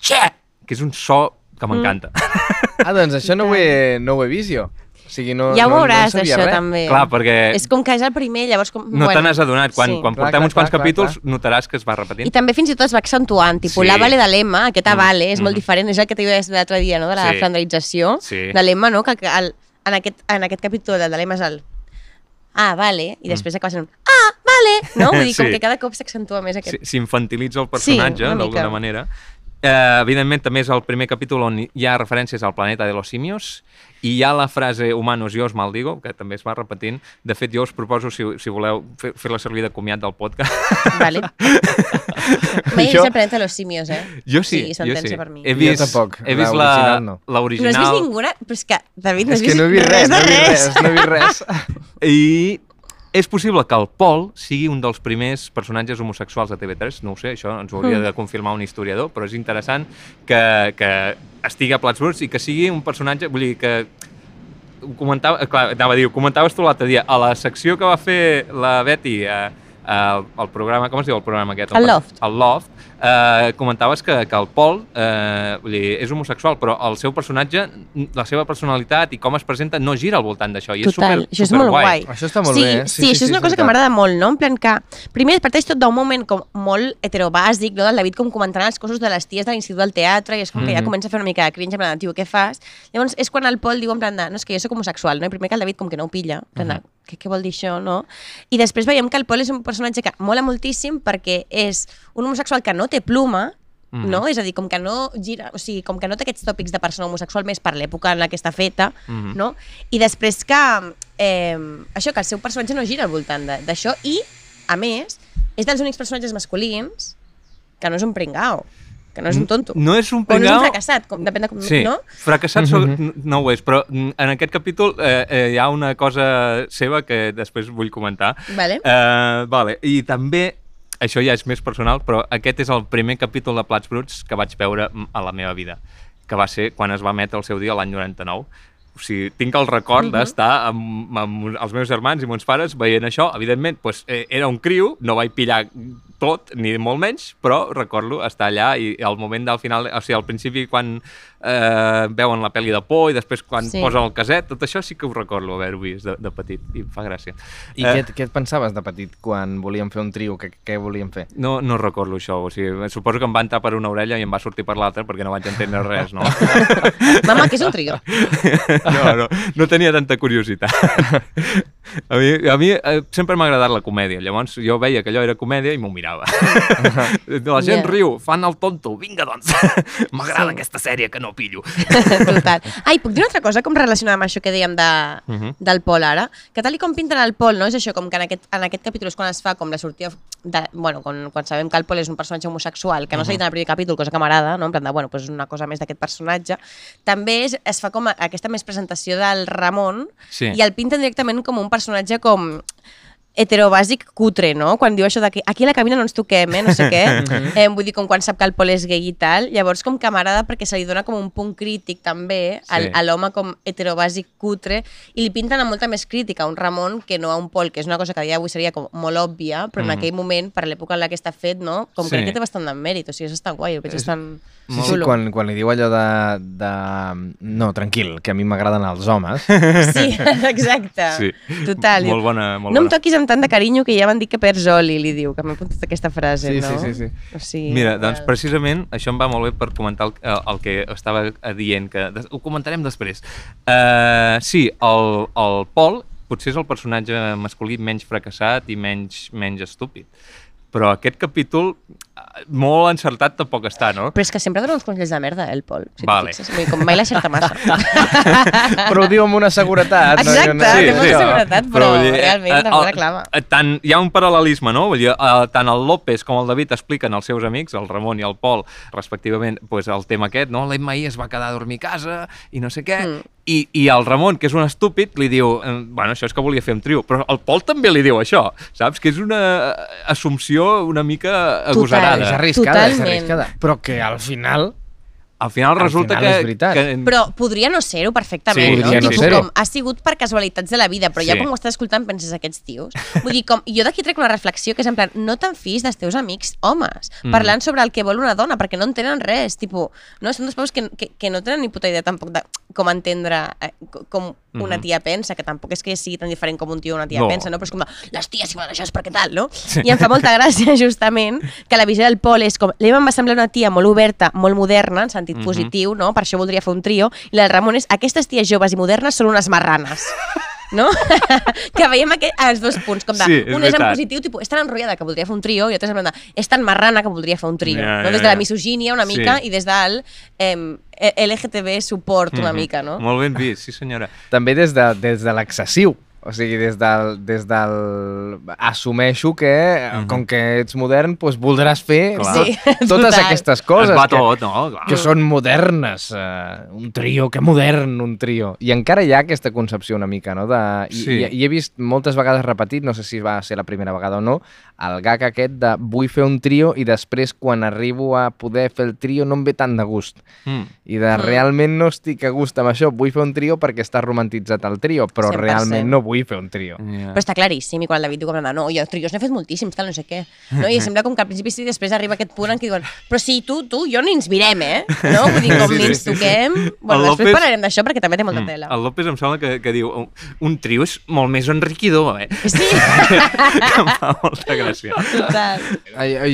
Che! Que és un so que m'encanta. Mm. Ah, doncs això no ho he, no ho he vist jo. O sigui, no, ja ho no, no veuràs, sabia això, res. també. Clar, perquè És com que és el primer, llavors... Com... no te n'has adonat. Quan, sí. quan Clar, portem clar, uns quants clar, clar, capítols notaràs que es va repetint. I també fins i tot es va accentuant, tipus, Sí. la vale de l'Emma, aquest Mm. avale, és molt Mhm. diferent, és el que t'he dit l'altre dia, no?, de la Sí. flanderització Sí. de l'Emma, no?, que el, en, aquest, en aquest capítol de l'Emma és el ah, vale, i després acaba sent un ah, vale, no? Vull dir, com Mm. Sí. que cada cop s'accentua més aquest... Si- S'infantilitza el personatge, mica. d'alguna manera. Eh, evidentment, també és el primer capítol on hi ha referències al planeta de los simios i hi ha la frase humanos yo os maldigo, que també es va repetint. De fet, jo us proposo, si, si voleu, fer- fer-la servir de comiat del podcast. Vale. Mai he Jo- vist el planeta de los simios, eh? Jo sí, Sí, jo sí. per mi. He Jo vist, tampoc, he vist l'original la- no. No has vist ninguna? Però és que, David, no has És que vist no he vist res, no de he vist res. res, no he vist res. i és possible que el Pol sigui un dels primers personatges homosexuals de TV3, no ho sé, això ens ho hauria Mm. de confirmar un historiador, però és interessant que, que estigui a Plats Bruts i que sigui un personatge, vull dir que ho comentava, clar, anava a dir, ho comentaves tu l'altre dia, a la secció que va fer la Betty eh, al el programa, com es diu el programa aquest? El Loft. El Loft, eh, comentaves que, que el Pol eh, vull dir, és homosexual, però el seu personatge, la seva personalitat i com es presenta no gira al voltant d'això, i és Total, super, això és molt guai. Això està molt sí, bé, eh? Sí, sí, això és una cosa que m'agrada molt, no? En plan que, primer, parteix tot d'un moment com molt heterobàsic, no? Del David com comentant els cossos de les ties de l'institut del teatre i és com que ja Mhm. comença a fer una mica de cringe, en plan, tio, què fas? Llavors és quan el Pol diu en plan de, no, és que jo sóc homosexual, no? I primer que el David com que no ho pilla, en plan de, què, què vol dir això, no? I després veiem que el Pol és un personatge que mola moltíssim perquè és un homosexual que no té pluma, Mhm. no? És a dir, com que no gira, o sigui, com que no té aquests tòpics de persona homosexual més per l'època en la que està feta, Mhm. no? I després que, eh, això, que el seu personatge no gira al voltant de- d'això i, a més, és dels únics personatges masculins que no és un pringao, que no és un tonto. No és un o no és un fracassat, com, depèn de com, Sí, no? fracassat so, no ho és, però mm, en aquest capítol eh, eh, hi ha una cosa seva que després vull comentar. Vale. Eh, vale. I també, això ja és més personal, però aquest és el primer capítol de Plats Bruts que vaig veure a la meva vida, que va ser quan es va emetre el seu dia l'any 99. O sigui, tinc el record Mhm. d'estar amb, amb els meus germans i meus pares veient això. Evidentment, doncs, eh, era un criu, no vaig pillar tot, ni molt menys, però recordo estar allà i al moment del final, o sigui, al principi quan eh, veuen la pel·li de por i després quan Sí. posen el caset, tot això sí que ho recordo haver-ho vist de, de petit i em fa gràcia. I Eh, què, et- què et pensaves de petit quan volíem fer un trio? Què, què volíem fer? No, no recordo això, o sigui, suposo que em va entrar per una orella i em va sortir per l'altra perquè no vaig entendre res, no? Mama, que és un trio. No, no, no tenia tanta curiositat. A mi, a mi eh, sempre m'ha agradat la comèdia, llavors jo veia que allò era comèdia i m'ho mirava. La gent Ja. riu, fan el tonto, vinga doncs, m'agrada Sí. aquesta sèrie que no pillo. Total. Ai, puc dir una altra cosa com relacionada amb això que dèiem de, Mhm. del Pol ara? Que tal i com pinten el Pol, no? És això, com que en aquest, en aquest capítol és quan es fa com la sortida... De, bueno, quan, quan sabem que el Pol és un personatge homosexual, que no s'ha dit en el primer capítol, cosa que m'agrada, no? En plan de, bueno, pues és una cosa més d'aquest personatge. També és, es fa com aquesta més presentació del Ramon Sí. i el pinten directament com un personatge com heterobàsic cutre, no? Quan diu això de que aquí a la cabina no ens toquem, eh? No sé què. eh, vull dir, com quan sap que el Pol és gay i tal. Llavors, com que m'agrada perquè se li dona com un punt crític també al, Sí. a l'home com heterobàsic cutre i li pinten amb molta més crítica a un Ramon que no a un Pol, que és una cosa que a dia d'avui seria com molt òbvia, però en Mhm. aquell moment, per l'època en la que està fet, no? Com Sí. crec que té bastant de mèrit, o sigui, és bastant guai, el veig És bastant Sí, sí, xulo. quan, quan li diu allò de, de... No, tranquil, que a mi m'agraden els homes. Sí, exacte. Sí. Total. Molt bona, molt no em bona. toquis amb tant de carinyo que ja m'han dit que perds oli, li diu, que m'he apuntat aquesta frase, Sí, no? sí, sí, sí. O sigui, Mira, doncs precisament això em va molt bé per comentar el, el, el que estava dient, que des- ho comentarem després. Uh, sí, el, el Pol potser és el personatge masculí menys fracassat i menys, menys estúpid. Però aquest capítol, eh, molt encertat tampoc està, no? Però és que sempre dona uns consells de merda, eh, el Pol. Si Vale. Fixes, Vull com mai l'encerta massa. Però ho diu amb una seguretat. Exacte, no, té molta sí. seguretat, però, vull dir, eh, realment eh, tampoc el- reclama. eh, Tant, hi ha un paral·lelisme, no? Vull dir, eh, tant el López com el David expliquen als seus amics, el Ramon i el Pol, respectivament, pues, el tema aquest, no? L'Emma ahir es va quedar a dormir a casa i no sé què, Mm. I, I el Ramon, que és un estúpid, li diu, eh, bueno, això és que volia fer un trio, però el Pol també li diu això, saps? Que és una assumpció una mica Total. agosarada. És arriscada, és Totalment. arriscada. Però que al final... Al final Al resulta final és que... veritat. que... Però podria no ser-ho perfectament, Sí, no? podria no ser-ho. com, ha sigut per casualitats de la vida, però ja Sí. quan ho estàs escoltant penses aquests tios. Vull dir, com, jo d'aquí trec una reflexió que és en plan, no te'n fiïs dels teus amics homes, Mm. parlant sobre el que vol una dona, perquè no entenen res, tipus, no? Són dos peus que, que, que no tenen ni puta idea tampoc de com entendre eh, co- com una tia pensa, que tampoc és que sigui tan diferent com un tio o una tia No. pensa, no? Però és com, les ties si fan això és perquè tal, no? I em fa molta gràcia, justament, que la visió del Pol és com, l'Eva em va semblar una tia molt oberta, molt moderna, en sentit Mhm. positiu, no? Per això voldria fer un trio, i la del Ramon és, aquestes ties joves i modernes són unes marranes. No? que veiem aquest, els dos punts, com de, Sí, és un és en veritat. positiu, tipus, és tan enrotllada que voldria fer un trio, i l'altre és en plan de, és tan marrana que voldria fer un trio. Ja, no? ja, Des de la misogínia una Sí. mica i des del eh, LGTB support una Mhm. mica, no? Molt ben vist, sí senyora. També des de, des de l'excessiu. O sigui, des del, des del... Assumeixo que, Mhm. com que ets modern, doncs voldràs fer Clar. tot, Sí, totes total. aquestes coses. es va que, tot, no? Clar. que són modernes. Uh, un trio, que modern un trio. I encara hi ha aquesta concepció una mica, no? De, i, Sí. i, i he vist moltes vegades repetit, no sé si va ser la primera vegada o no, el gag aquest de vull fer un trio i després quan arribo a poder fer el trio no em ve tant de gust. Mm. I de Mm. realment no estic a gust amb això. Vull fer un trio perquè està romantitzat el trio, però 100%. realment no vull fer un trio. Ja. Però està claríssim, i quan el David diu com, no, jo trios n'he fet moltíssims, tal, no sé què. No? I sembla com que al principi sí, després arriba aquest punt en què diuen però sí, tu, tu, jo ni ens mirem, eh? No? Vull dir, com Sí, ni sí, ens sí, sí. toquem... Bueno, El després López- parlarem d'això perquè també té molta Mm. tela. El López em sembla que, que diu un, trio és molt més enriquidor, eh? Sí, que em fa molta gràcia. total.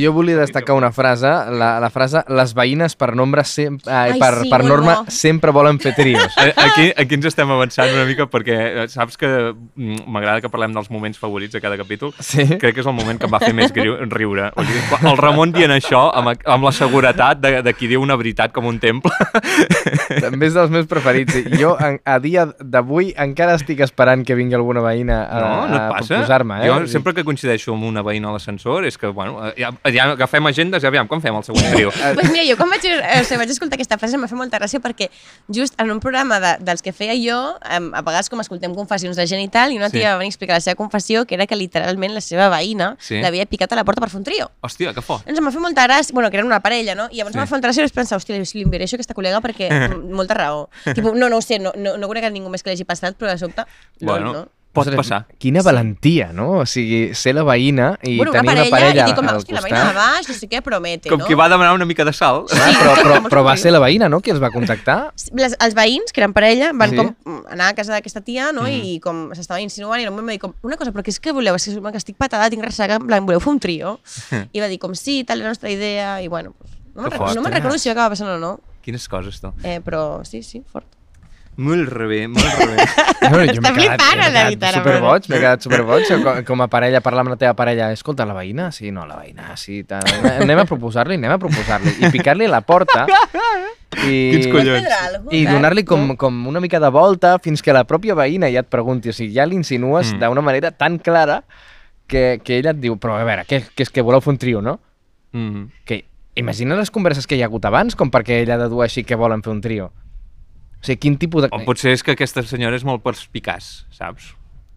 Jo volia destacar una frase, la, la frase les veïnes per nombre sem ai, Ai, per, sí, per norma bo. sempre volen fer trios. Eh, Aquí, aquí ens estem avançant una mica perquè eh, saps que mm, m'agrada que parlem dels moments favorits de cada capítol. Sí. Crec que és el moment que em va fer més griu, riure. O sigui, el Ramon dient això amb, amb la seguretat de, de qui diu una veritat com un temple. També és dels meus preferits. Jo, a dia d'avui, encara estic esperant que vingui alguna veïna a, No, no a passa. proposar-me. Eh? Jo sempre que coincideixo amb una veïna a l'ascensor és que, bueno, eh, ja, ja agafem agendes i aviam, com fem el següent trio? pues mira, jo quan vaig, eh, o sigui, vaig escoltar aquesta frase em va fer molta gràcia perquè just en un programa de, dels que feia jo, a vegades com escoltem confessions de gent i tal, i una Sí. tia va venir a explicar la seva confessió, que era que literalment la seva veïna Sí. l'havia picat a la porta per fer un trio. Hòstia, que fort. Doncs em va fer molta gràcia, bueno, que eren una parella, no? I llavors Sí. em va fer molta gràcia i vaig pensar, hòstia, li a aquesta col·lega perquè molta raó. tipo, no, no ho sé, no, no, no conec a ningú més que l'hagi passat, però de sobte, Bueno, no, no. Pot ostres, passar. Quina valentia, no? O sigui, ser la veïna i bueno, una tenir parella, una parella i dir com, al hòstia, la costat. veïna de baix, no sé què, promete, Com no? qui va demanar una mica de sal. Sí, però, però, molt però va ser la veïna, no?, qui els va contactar. les, els veïns, que eren parella, van Sí. com mm, anar a casa d'aquesta tia, no? Mhm. I com s'estava insinuant, i en un moment va dir com, una cosa, però què és que voleu? És que, que estic patada, tinc ressaca, en plan, voleu fer un trio? I va dir com, sí, tal, la nostra idea, i bueno, no me'n Que recordo, no me'n fort, recordo si acaba passant o no, Quines coses, tu. eh, però sí, sí, fort. Molt rebé, molt rebé. No, Està flipant, el David, ara, superboig, m'he quedat superboig. Com, com a parella, parlar amb la teva parella. Escolta, la veïna? Sí, no, la veïna, sí. Tal. Anem a proposar-li, anem a proposar-li. I picar-li a la porta i, Quins collons. i donar-li com, com una mica de volta fins que la pròpia veïna ja et pregunti. O sigui, ja l'insinues Mm. mm. d'una manera tan clara que, que ella et diu, però a veure, què, què és que voleu fer un trio, no? Mm. Que imagina les converses que hi ha hagut abans com perquè ella dedueixi que volen fer un trio. O sigui, quin tipus de... O potser és que aquesta senyora és molt perspicaç, saps?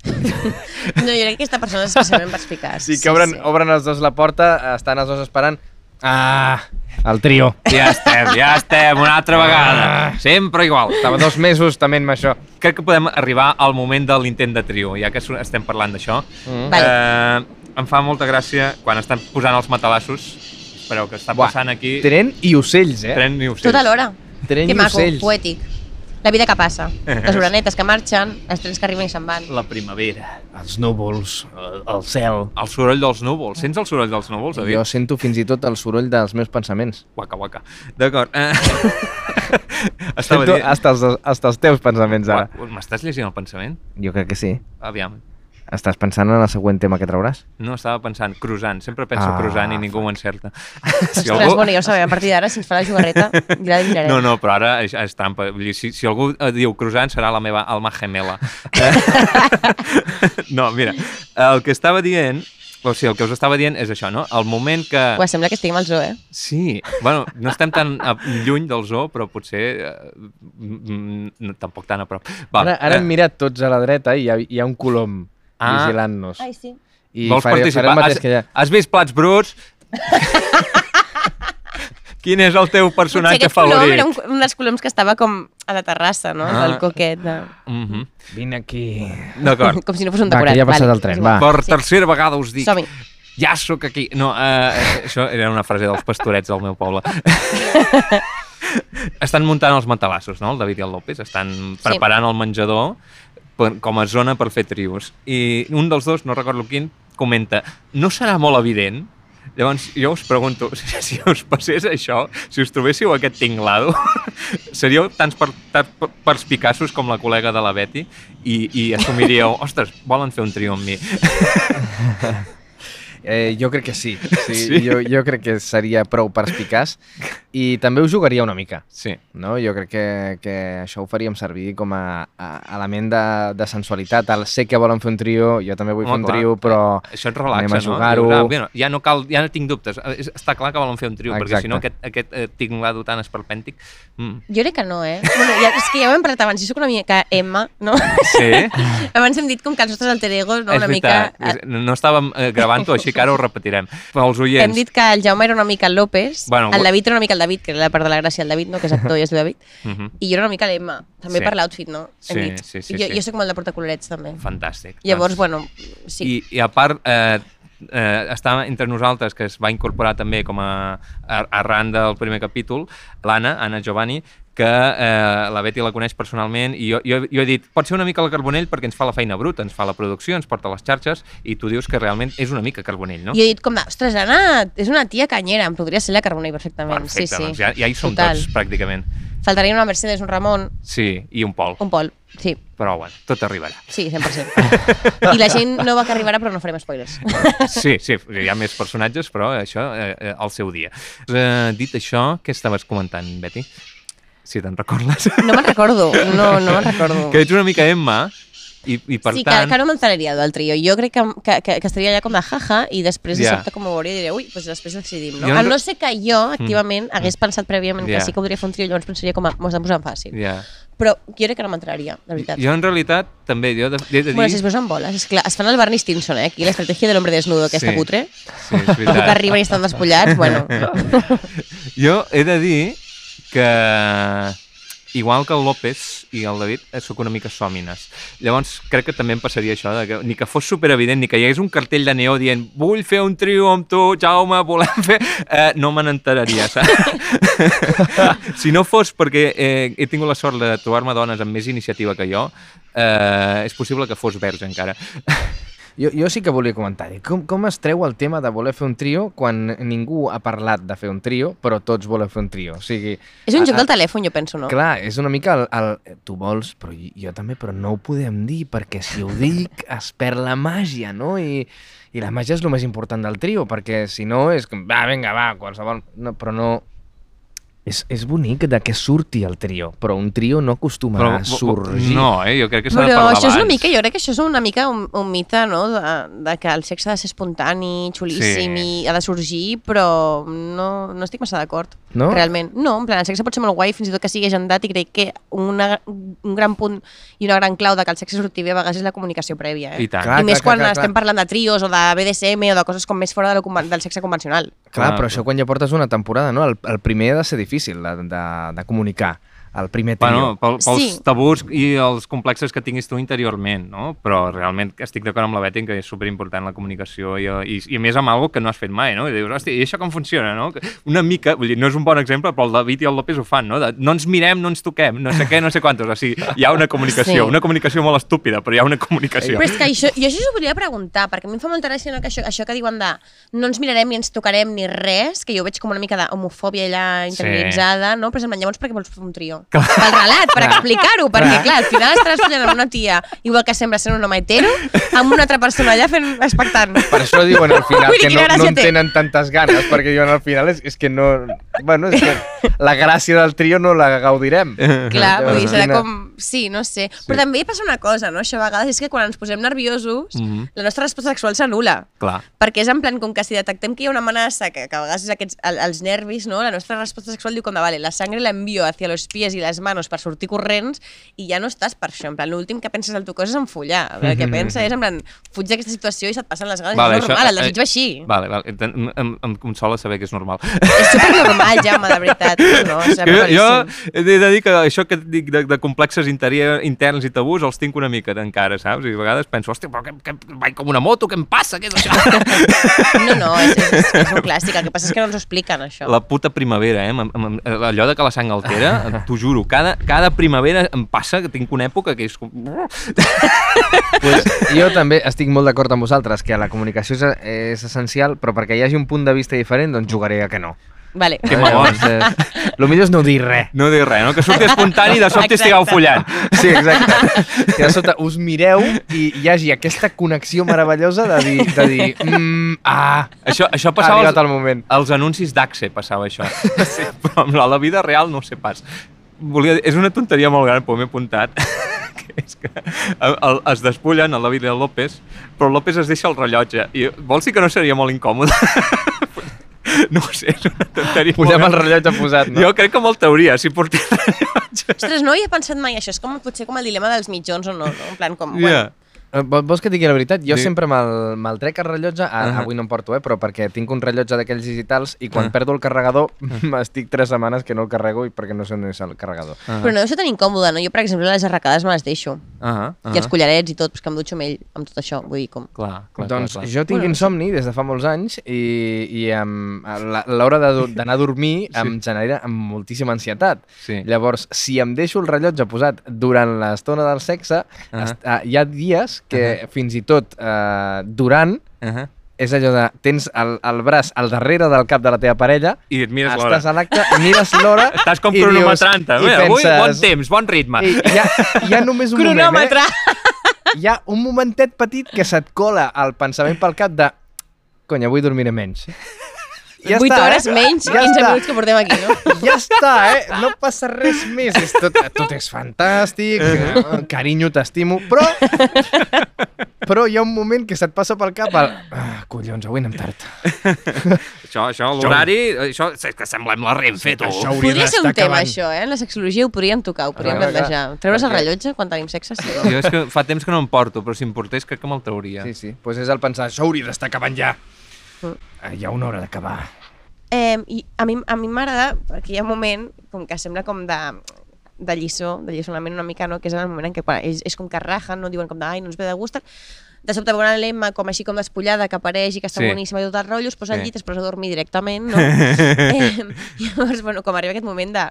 No, jo crec que aquesta persona és especialment perspicaç. Sí, que obren, obren els dos la porta, estan els dos esperant. Ah, el trio. Ja estem, ja estem, una altra vegada. Sempre igual. Estava dos mesos també amb això. Crec que podem arribar al moment de l'intent de trio, ja que estem parlant d'això. Mm. Vale. Eh, em fa molta gràcia quan estan posant els matalassos. Espereu, que està Buah, passant aquí... Tren i ocells, eh? Tren i ocells. Tota l'hora. Tren Que i maco, ocells. poètic. La vida que passa. Les orenetes que marxen, els trens que arriben i se'n van. La primavera. Els núvols, el, el cel. El soroll dels núvols. Sents el soroll dels núvols, David? Jo sento fins i tot el soroll dels meus pensaments. Guaca, guaca. D'acord. Eh... Estava Sento dient... hasta els, hasta els teus pensaments, ara. M'estàs llegint el pensament? Jo crec que sí. Aviam. Estàs pensant en el següent tema que trauràs? No, estava pensant, croissant. Sempre penso Ah, croissant i ningú ho encerta. si Ostres, bueno, ja ho sabem, a partir d'ara, si ens fa la jugarreta, ja la mirarem. No, no, però ara és, és trampa. Vull dir, si, si algú eh, diu croissant serà la meva alma gemela. no, mira, el que estava dient o sigui, el que us estava dient és això, no? El moment que... Ua, sembla que estiguem al zoo, eh? Sí, bueno, no estem tan a, lluny del zoo, però potser eh, mm, mm, tampoc tan a prop. Va, Ara, ara eh, hem mirat tots a la dreta i hi ha, hi ha un colom Ah. vigilant-nos. Ai, sí. I vols faré, participar? faré el mateix has, que ja. has vist Plats Bruts? Quin és el teu personatge Potser aquest colom favorit? era un, un dels coloms que estava com a la terrassa, no? Ah. Del coquet. De... Mhm. Vine aquí. D'acord. Com si no fos un Va, decorat. que ja ha passat vale, el tren, va. Per tercera vegada us dic, Som-hi. ja sóc aquí. No, eh, això era una frase dels pastorets del meu poble. Estan muntant els matalassos, no? El David i el López. Estan preparant el menjador per, com a zona per fer trios. I un dels dos, no recordo quin, comenta no serà molt evident Llavors, jo us pregunto, si, us passés això, si us trobéssiu aquest tinglado, seríeu tants per, tan per- perspicaços com la col·lega de la Betty i, i assumiríeu, ostres, volen fer un trio amb mi. Eh, jo crec que sí. sí, Sí? Jo, jo crec que seria prou perspicaç i també ho jugaria una mica. Sí. No? Jo crec que, que això ho faríem servir com a, a element de, de sensualitat. El, sé que volen fer un trio, jo també vull Home, fer un clar. trio, però Això et relaxa, anem a no? jugar-ho. Dius, ah, bueno, ja no cal, ja no tinc dubtes. Eh, Està clar que volen fer un trio, perquè Exacte. si no aquest, aquest eh, tinglado tan esperpèntic... Mm. Jo crec que no, eh? Bueno, ja, és que ja ho hem parlat abans, jo soc una mica Emma, no? Sí? abans hem dit com que els nostres alter egos, no? és Una veritat. mica... És- No estàvem eh, gravant-ho, així que ara ho repetirem. Per als Hem oients, dit que el Jaume era una mica el López, Bueno, el David era una mica el David, que era la part de la gràcia del David, no? que és actor i és el David, Mhm. i jo era una mica l'Emma, també Sí. per l'outfit, no? Hem Sí, dit. sí, sí, jo, sí. jo soc molt de portar colorets, també. fantàstic. Llavors, Doncs- bueno, sí. I, I a part, eh, eh, està entre nosaltres, que es va incorporar també com a, a arran del primer capítol, l'Anna, Anna Giovanni, que eh, la Betty la coneix personalment i jo, jo, jo he dit, pot ser una mica la Carbonell perquè ens fa la feina bruta, ens fa la producció, ens porta les xarxes i tu dius que realment és una mica Carbonell, no? Jo he dit com de, ostres, Anna és una tia canyera, em podria ser la Carbonell perfectament. Perfecte, sí, sí. doncs ja, ja hi som Total. tots, pràcticament. Faltaria una Mercedes, un Ramon, Sí, i un Pol. un Pol. Sí, Però bueno, tot arribarà. sí, 100%. I la gent no va que arribarà, però no farem spoilers. Sí, sí, hi ha més personatges, però això eh, eh, al seu dia. Eh, dit això, què estaves comentant, Betty? Si te'n recordes. No me'n recordo, no, no me'n recordo. que ets una mica Emma i, i per sí, que, tant... que no m'enteraria del trio. Jo crec que, que, que, que estaria allà com de jaja i després de Ja. sobte com ho veuria i diria, ui, doncs després decidim, no? Jo no A no ser que jo, activament, hagués pensat prèviament Ja. que sí que podria fer un trio, llavors pensaria com a, m'ho estan posant fàcil. Ja. Però jo crec que no m'enteraria, de veritat. Jo, en realitat, també, jo he de, he de dir... Bueno, si es posen boles, és clar, es fan el Barney Stinson, eh? Aquí l'estratègia de l'hombre desnudo, aquesta Sí. cutre, Sí, és que veritat. arriben i estan despullats, bueno. Jo he de dir que igual que el López i el David, eh, sóc una mica sòmines. Llavors, crec que també em passaria això, de que, ni que fos superevident, ni que hi hagués un cartell de neó dient vull fer un trio amb tu, Jaume, volem fer... Eh, no me n'enteraria, saps? si no fos perquè eh, he tingut la sort de trobar-me dones amb més iniciativa que jo, eh, és possible que fos verge encara. Jo, jo sí que volia comentar, com, com es treu el tema de voler fer un trio quan ningú ha parlat de fer un trio, però tots volen fer un trio? O sigui, És un a- joc del telèfon, jo penso, no? Clar, és una mica el, el... Tu vols, però jo, jo també, però no ho podem dir, perquè si ho dic es perd la màgia, no? I, i la màgia és el més important del trio, perquè si no és com, va, vinga, va, qualsevol... No, però no... És, és bonic de que surti el trio, però un trio no acostuma a sorgir. No, eh? jo crec que s'ha de Però parlar això és una abans. mica, jo crec que això és una mica un, un mite, no?, de, de que el sexe ha de ser espontani, xulíssim Sí. i ha de sorgir, però no, no estic massa d'acord, No? realment. No, en plan, el sexe pot ser molt guai, fins i tot que sigui agendat, i crec que una, un gran punt i una gran clau de que el sexe surti bé a vegades és la comunicació prèvia, eh? I tant. Clar, I més clar, quan clar, estem clar. parlant de trios o de BDSM o de coses com més fora de lo, del sexe convencional. Clar, Clar, però això quan ja portes una temporada, no? El, el primer ha de ser difícil de, de, de comunicar, el primer trio. Bueno, pel, pels Sí. tabús i els complexes que tinguis tu interiorment, no? Però realment estic d'acord amb la Betty que és superimportant la comunicació i, i, i a més amb algo que no has fet mai, no? I dius, hòstia, i això com funciona, no? Una mica, vull dir, no és un bon exemple, però el David i el López ho fan, no? De, no ens mirem, no ens toquem, no sé què, no sé quantos. O sigui, hi ha una comunicació, Sí. una comunicació molt estúpida, però hi ha una comunicació. Però és que això, jo això us ho volia preguntar, perquè a mi em fa molta gràcia no, que això, això que diuen de no ens mirarem ni ens tocarem ni res, que jo veig com una mica d'homofòbia allà interioritzada, no? Però sembla, llavors per què vols fer un trio? Això. Pel relat, per explicar-ho, perquè clar, al final estaràs follant amb una tia, igual que sembla ser un home hetero, amb una altra persona allà fent expectant. Per això diuen al final Vull que no, no en té. tenen tantes ganes, perquè diuen al final és, és que no... Bueno, és que la gràcia del trio no la gaudirem. Clar, vull dir, serà com... Sí, no sé. Però també passa una cosa, no? Això a vegades és que quan ens posem nerviosos, Mhm. la nostra resposta sexual s'anula. Clar. Perquè és en plan, com que si detectem que hi ha una amenaça, que, que a vegades és aquests, el, els nervis, no? la nostra resposta sexual diu com de, vale, la sangre la envio hacia los pies i les manos per sortir corrents i ja no estàs per això. En plan, l'últim que penses al teu cos és en follar. El que pensa és, en plan, fuig d'aquesta situació i se't passen les ganes. Vale, és normal, això- el desig va així. Vale, vale. Em, em, em consola saber que és normal. És supernormal, Jaume, de veritat. No, Que jo, jo he de dir que això que dic de, de complexes interior, interns i tabús els tinc una mica encara, saps? I a vegades penso, hòstia, però que, que vaig com una moto, què em passa? Què és això? No, no, és, és, és un clàssic. El que passa és que no ens ho expliquen, això. La puta primavera, eh? Allò de que la sang altera, t'ho juro, cada, cada primavera em passa que tinc una època que és com... Pues, jo també estic molt d'acord amb vosaltres que la comunicació és, és essencial, però perquè hi hagi un punt de vista diferent, doncs jugaré a que no. Vale. Que malons. El millor és no dir res. No dir res, no? Que surti espontani i de sobte estigueu follant. Sí, exacte. Que de sota us mireu i hi hagi aquesta connexió meravellosa de dir, de dir mm, ah, Això, això ha passava arribat als, el moment. als anuncis d'Axe, passava això. Sí, però amb la, la vida real no ho sé pas. Volia dir, és una tonteria molt gran, però m'he apuntat. que és que el, el, es despullen a la vida de López, però López es deixa el rellotge. I vols dir que no seria molt incòmode? no ho sé, és una tonteria molt Posem el rellotge posat, no? Jo crec que molt teoria, si portés rellotge. Ostres, no hi he pensat mai això. És com potser com el dilema dels mitjons o no, no? En plan, com... Yeah. Bueno, Vols que digui la veritat? Jo Sí. sempre me'l me trec el rellotge, a, Ahà. avui no em porto, eh, però perquè tinc un rellotge d'aquells digitals i quan Ah. perdo el carregador estic tres setmanes que no el carrego i perquè no sé on és el carregador. Però no deu ser tan incòmode, no? Jo, per exemple, les arracades me les deixo. Ah, ah, I els collarets i tot, que em dutxo amb ell, amb tot això. Vull dir, com... Clar, clar, doncs clar, clar. jo tinc Bueno, insomni des de fa molts anys i, i em- a la- a l'hora d'anar a dormir Sí. em genera amb moltíssima ansietat. Sí. Llavors, si em deixo el rellotge posat durant l'estona del sexe, est- ah, hi ha dies que fins i tot eh, durant Uh -huh. és allò de tens el, el braç al darrere del cap de la teva parella, I et mires l'hora. estàs a l'acte, mires l'hora Estàs com i dius- cronometrant-te. avui penses- bon temps, bon ritme. I hi ha, hi ha només un Cronòmetre! moment, eh? Hi ha un momentet petit que se't cola el pensament pel cap de cony, avui dormiré menys. I 8 hores menys, Ja 15 està. minuts que portem aquí, no? Ja està, eh? No passa res més. És tot, tot és fantàstic, eh, carinyo, t'estimo, però... Però hi ha un moment que se't passa pel cap el... Ah, collons, avui anem tard. Això, això, l'horari, això, és que semblem la Renfe, tu. Això hauria Podria ser un tema, acabant. això, eh? En la sexologia ho podríem tocar, ho podríem plantejar. Treure's el rellotge quan tenim sexe, sí. Jo és que fa temps que no em porto, però si em portés crec que me'l trauria. Sí, sí. Doncs pues és el pensar, això hauria d'estar acabant ja. Mm. Ah, Hi ha una hora d'acabar. Eh, I a mi, a mi m'agrada, perquè hi ha un moment com que sembla com de, de lliçó, de lliçonament una mica, no? que és el moment en què quan, és, és com que rajen, no diuen com de, ai, no ens ve de gust, de sobte veuen l'Emma com així com despullada que apareix i que està Sí. boníssima i tot el rotllo, es posa al Sí. llit, es posa a dormir directament, no? eh, llavors, bueno, com arriba aquest moment de,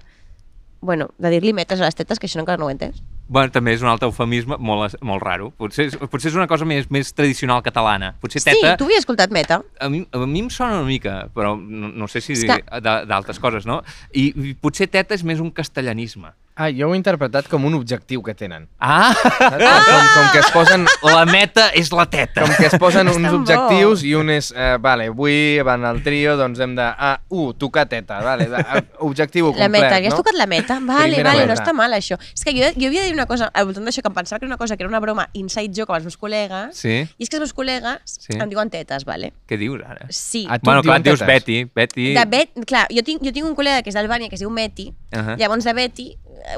bueno, de dir-li metes a les tetes, que això encara no ho he entès. Bueno, també és un altre eufemisme molt, molt raro. Potser, és- potser és una cosa més, més tradicional catalana. Potser teta... Sí, tu havies escoltat meta. A mi, a mi em sona una mica, però no, no sé si que- d'altres coses, no? I, I potser teta és més un castellanisme. Ah, jo ho he interpretat com un objectiu que tenen. Ah! Saps? Com, com que es posen La meta és la teta. com que es posen uns tan bo. objectius i un és, eh, vale, avui van al trio, doncs hem de, ah, uh, tocar teta, vale, va, ah, objectiu La complet, meta, havies no? tocat la meta? Vale, Primera vale, no meta. està mal això. És que jo, jo havia de dir una cosa, al voltant d'això, que em pensava que era una cosa que era una broma inside joke amb els meus col·legues, Sí? i és que els meus col·legues Sí. em diuen tetes, vale? Què dius ara? Sí. Ah, tu Bueno, clar, dius? Betty. Betty... De Bet, clar, jo tinc, jo tinc un col·lega que és d'Albània que es diu Meti, Ahà. llavors de Betty,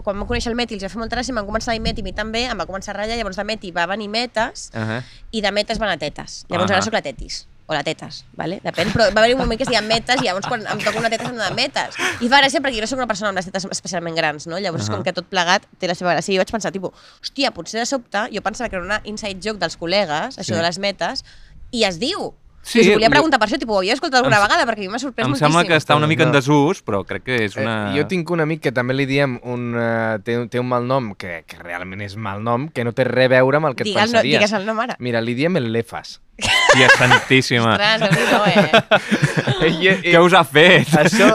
quan vam conèixer el Meti els va fer molta gràcia, em van començar a dir Meti, mi també, em va començar a ratllar, llavors de Meti va venir Metes, Uh -huh. i de Metes van a Tetes. Llavors Ahà. ara sóc la Tetis. O la tetes, vale? depèn, però va haver un moment que es deien metes i llavors quan em toca una teta se'm de metes. I fa gràcia perquè jo no soc una persona amb les tetes especialment grans, no? Llavors és com Ahà. que tot plegat té la seva gràcia. I jo vaig pensar, tipus, hòstia, potser de sobte jo pensava que era una inside joke dels col·legues, això Sí. de les metes, i es diu. Sí, I us volia jo- preguntar per això, tipus, ho havia escoltat alguna Em- vegada perquè a mi m'ha sorprès Em moltíssim. sembla que està una mica en No. desús, però crec que és una... Eh, jo tinc un amic que també li diem un, uh, té, té un mal nom, que, que realment és mal nom, que no té res a veure amb el que Digue'l, et no, pensaries. digues el nom ara. Mira, li diem el Lefas. Hòstia santíssima. Ostres, déu nhi eh? I, Què us ha fet? Això,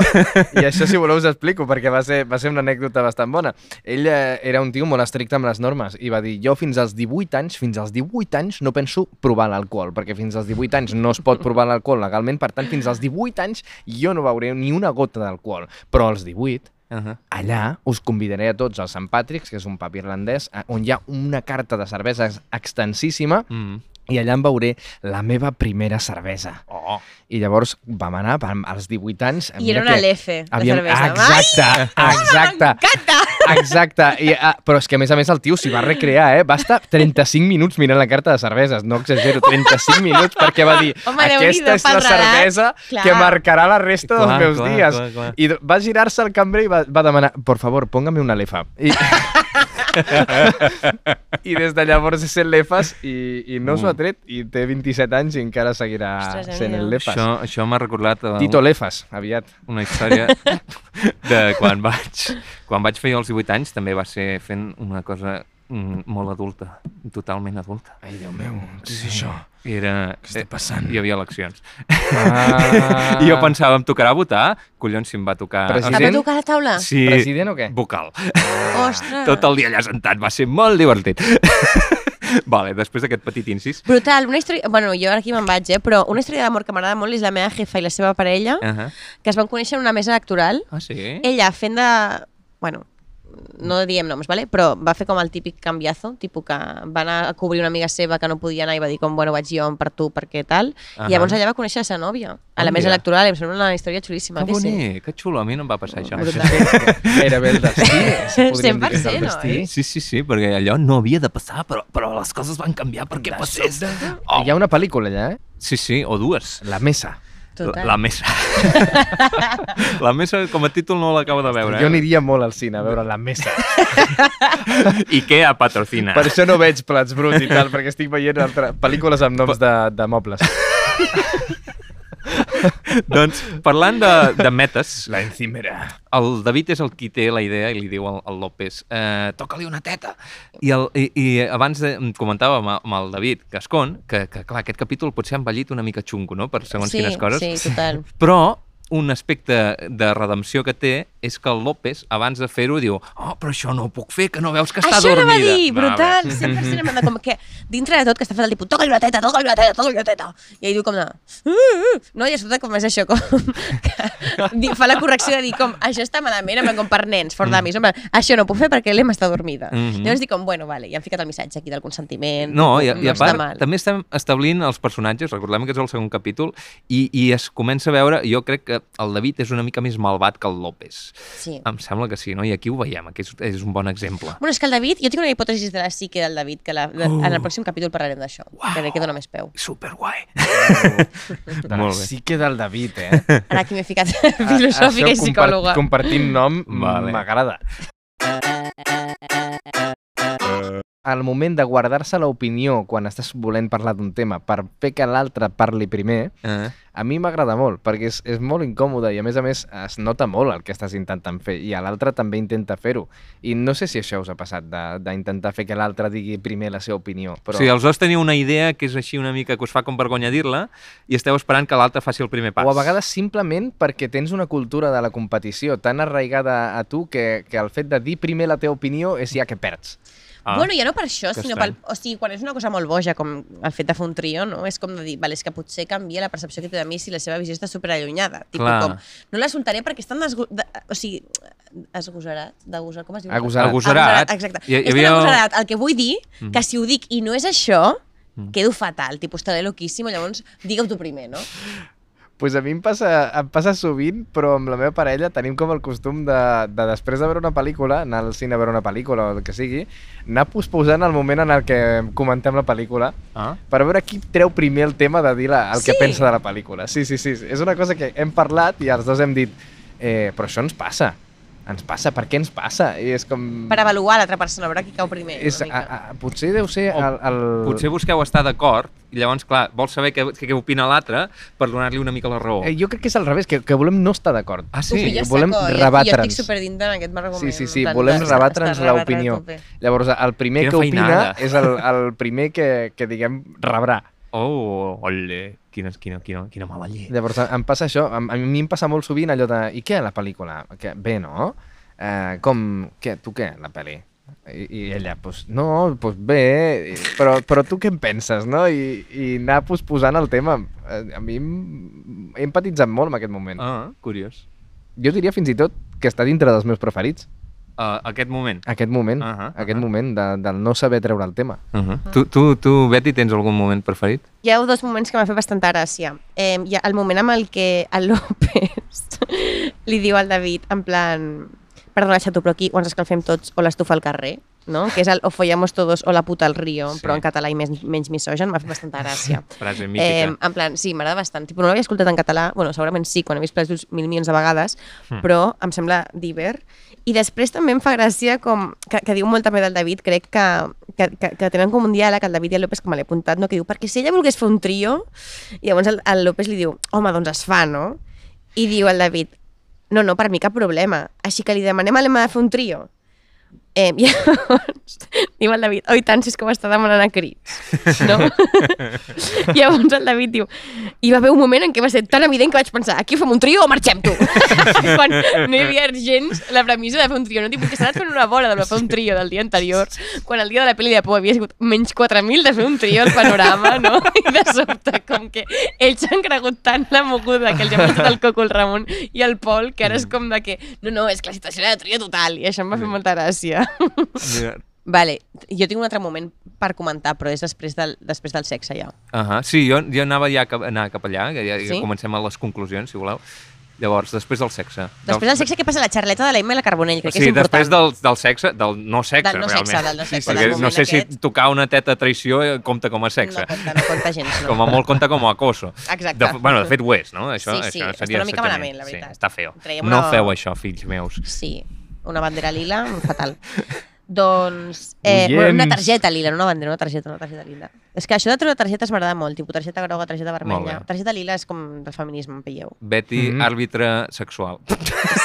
I això, si voleu, us explico, perquè va ser, va ser una anècdota bastant bona. Ell eh, era un tio molt estricte amb les normes i va dir, jo fins als 18 anys, fins als 18 anys no penso provar l'alcohol, perquè fins als 18 anys no es pot provar l'alcohol legalment, per tant, fins als 18 anys jo no beuré ni una gota d'alcohol. Però als 18 Uh -huh. allà us convidaré a tots al Sant Patrick's, que és un pub irlandès, eh, on hi ha una carta de cervesa ex- extensíssima Mm. I allà em veuré la meva primera cervesa. Oh. I llavors vam anar vam, als 18 anys... I era una que Lefe de havíem- cervesa. Exacte, exacte. M'encanta! Exacte, I, ah, però és que a més a més el tio s'hi va recrear, eh? Va estar 35 minuts mirant la carta de cerveses, no exagero, 35 minuts perquè va dir Home, aquesta és la pel relat." cervesa Clar. que marcarà la resta Clar, dels meus clar, dies. clar, clar. I va girar-se al cambrer i va, va demanar, por favor, póngame una lefa. I, I des de llavors és el lefas i, i no s'ho ha tret i té 27 anys i encara seguirà Ostres, sent el lefas. Això, això m'ha recordat a Tito Lefas, aviat. una història de quan vaig, quan vaig fer jo els 18 anys també va ser fent una cosa mm, molt adulta, totalment adulta. Ai, Déu meu, què és això? Era... Què està passant? Hi havia eleccions. Ah. I jo pensava, em tocarà votar? Collons, si em va tocar... President? va tocar la taula? Sí, President o què? vocal. Ostres. Tot el dia allà sentat, va ser molt divertit. vale, després d'aquest petit incís... Brutal, una història... Bueno, jo ara aquí me'n vaig, eh? Però una història d'amor que m'agrada molt és la meva jefa i la seva parella, Uh -huh. que es van conèixer en una mesa electoral. Ah, sí? Ella fent de... Bueno, no diem noms, ¿vale? però va fer com el típic canviazo, tipus que va anar a cobrir una amiga seva que no podia anar i va dir com, bueno, vaig jo per tu, perquè tal. Ahà. I llavors allà va conèixer la seva nòvia, a la Ah, mesa electoral, i em sembla una història xulíssima. Que que sí. bonic, que xulo. A mi no em va passar això. Gairebé el destí. podríem dir que és el 100%, no, destí. eh? Sí, sí, sí, perquè allò no havia de passar, però, però les coses van canviar perquè passés. Oh. Hi ha una pel·lícula allà, eh? Sí, sí, o dues. La Mesa. La, Total. la mesa. la mesa, com a títol, no l'acabo de veure. Jo Eh? aniria molt al cine a veure La Mesa. Ikea patrocina. Per això no veig plats bruts i tal, perquè estic veient altres pel·lícules amb noms de, de mobles. doncs, parlant de, de metes, La encimera. el David és el qui té la idea i li diu al, al López eh, toca-li una teta. I, el, i, i abans de, em comentava amb, amb el David Gascon que, que, clar, aquest capítol potser ha envellit una mica xungo, no?, per segons sí, quines coses. Sí, total. Però un aspecte de redempció que té és que el López, abans de fer-ho, diu oh, però això no ho puc fer, que no veus que està Això dormida. anava a dir, brutal, Vale. 100% en plan de com que dintre de tot que està fet el tipus toca-li una teta, toca-li una teta, toca-li una teta. I ell diu com de... "Uh, uh", No, i a sota com és això, com... que fa la correcció de dir com això està malament, en plan com per nens, for dummies, en plan, això no ho puc fer perquè l'Em està dormida. Mhm. Llavors dic com, bueno, vale, ja han ficat el missatge aquí del consentiment. No, i, i a no està part, mal. també estem establint els personatges, recordem que és el segon capítol, i, i es comença a veure, jo crec que el David és una mica més malvat que el López. Sí. Em sembla que sí, no? I aquí ho veiem, aquí és, és un bon exemple. Bueno, és que el David, jo tinc una hipòtesi de la psique del David, que la, de, Oh. en el pròxim capítol parlarem d'això, Uau. que crec que dona més peu. Superguai. De Molt bé. Sí que del David, eh? Ara aquí m'he ficat filosòfica i psicòloga. Compart, compartint nom Vale. Al moment de guardar-se l'opinió quan estàs volent parlar d'un tema per fer que l'altre parli primer, Eh? a mi m'agrada molt, perquè és, és molt incòmode i a més a més es nota molt el que estàs intentant fer i l'altre també intenta fer-ho. I no sé si això us ha passat, d'intentar fer que l'altre digui primer la seva opinió. Però... Però... O sigui, els dos teniu una idea que és així una mica que us fa com vergonya dir-la i esteu esperant que l'altre faci el primer pas. O a vegades simplement perquè tens una cultura de la competició tan arraigada a tu que, que el fet de dir primer la teva opinió és ja que perds. Ah. Bueno, ja no per això, sinó estrany. pel, o sigui, quan és una cosa molt boja, com el fet de fer un trio, no? És com de dir, vale, és que potser canvia la percepció que té de mi si la seva visió està superallunyada. Tipo, Clar. com, no la soltaré perquè estan desgo... De, o sigui, esgosarat, degosar, com es diu? Agosarat. Agosarat. Exacte. Hi- hi és tan havia- agosarat el que vull dir, Mm. que si ho dic i no és això, Mm. quedo fatal, tipus, estaré loquíssimo, llavors digue-ho tu primer, no? pues a mi em passa, em passa sovint, però amb la meva parella tenim com el costum de, de després de veure una pel·lícula, anar al cine a veure una pel·lícula o el que sigui, anar posposant el moment en el que comentem la pel·lícula Ah? per veure qui treu primer el tema de dir la, el que Sí. pensa de la pel·lícula. Sí, sí, sí. És una cosa que hem parlat i els dos hem dit eh, però això ens passa. Ens passa. Per què ens passa? I és com... Per avaluar l'altra persona, a veure qui cau primer. és, a, a, potser deu ser O el... el... Potser busqueu estar d'acord i llavors, clar, vols saber què, què opina l'altre per donar-li una mica la raó. Eh, jo crec que és al revés, que, que volem no estar d'acord. Ah, sí? pilles volem saco, jo- Jo rebatre'ns. estic superdint en aquest argument. Sí, sí, sí, plan volem rebatre'ns l'opinió. Llavors, el primer Quina que opina feinada. és el, el primer que, que diguem, rebrà. Oh, ole, quina, quina, quina, quina mala llet. Llavors, em passa això, a, a mi em passa molt sovint allò de, i què, la pel·lícula? Que, bé, no? Eh, com, què, tu què, la pel·li? I, i ella, pues, no, pues bé, però, però tu què en penses, no? I, i anar pues, posant el tema. Eh, A mi he empatitzat molt en aquest moment. Ah, curiós. Jo diria fins i tot que està dintre dels meus preferits, Uh, aquest moment. aquest moment, Ahà, aquest ahà. moment de, del no saber treure el tema. Uh -huh. tu, tu, tu, Betty, tens algun moment preferit? Hi ha dos moments que m'ha fet bastanta gràcia. Eh, hi ha el moment amb el que el López li diu al David, en plan, perdona, xato, però aquí o ens escalfem tots o l'estufa al carrer, no? que és el o follamos todos o la puta al río, Sí. però en català i menys, menys misogen, m'ha fet bastanta gràcia. Frase mítica. Eh, en plan, sí, m'agrada bastant. Tipo, no l'havia escoltat en català, bueno, segurament sí, quan he vist pel·lícules mil milions de vegades, Hmm. però em sembla diver. I després també em fa gràcia com, que, que diu molt també del David, crec que, que, que, que tenen com un diàleg, el David i el López, que me l'he apuntat, no? que diu, perquè si ella volgués fer un trio, i llavors el, el López li diu, home, doncs es fa, no? I diu el David, no, no, per mi cap problema. Així que li demanem a l'Emma de fer un trio. Eh, llavors, diu el David, oi tant, si és que ho està demanant a crits, no? llavors el David diu, hi va haver un moment en què va ser tan evident que vaig pensar, aquí fem un trio o marxem tu? Quan no hi havia gens la premissa de fer un trio, no? Tipo, que s'ha anat fent una bola de fer un trio del dia anterior, quan el dia de la pel·li de por havia sigut menys 4.000 de fer un trio al panorama, no? I de sobte, com que ells han cregut tant la moguda que els ha posat el Coco, el Ramon i el Pol, que ara és com de que, no, no, és que la situació era de trio total, i això em va fer molta gràcia. Mira. Vale, jo tinc un altre moment per comentar, però és després del, després del sexe ja. Uh -huh. Sí, jo, jo anava ja cap, anar cap allà, que ja, ja Sí? comencem a les conclusions, si voleu. Llavors, després del sexe. Després del sexe, què passa? La xarleta de l'Emma i la Carbonell, crec sí, que és important. després del, del sexe, del no sexe, Del no realment. sexe, del no sexe, Perquè del no sé si aquest. tocar una teta a traïció eh, compta com a sexe. No compta, no compta gens, no. Com a molt compta com a acoso. Exacte. De, bueno, de fet ho és, no? Això, Sí, sí, això està seria una mica malament, la veritat. Sí, està feo. Traiem No una- feu això, fills meus. Sí, una bandera lila, fatal. doncs, eh, bueno, una targeta lila, no una bandera, una targeta, una targeta lila. És que això de treure targetes m'agrada molt, tipus targeta groga, targeta vermella. Targeta lila és com del feminisme, en pilleu. Betty, Mhm. àrbitre sexual.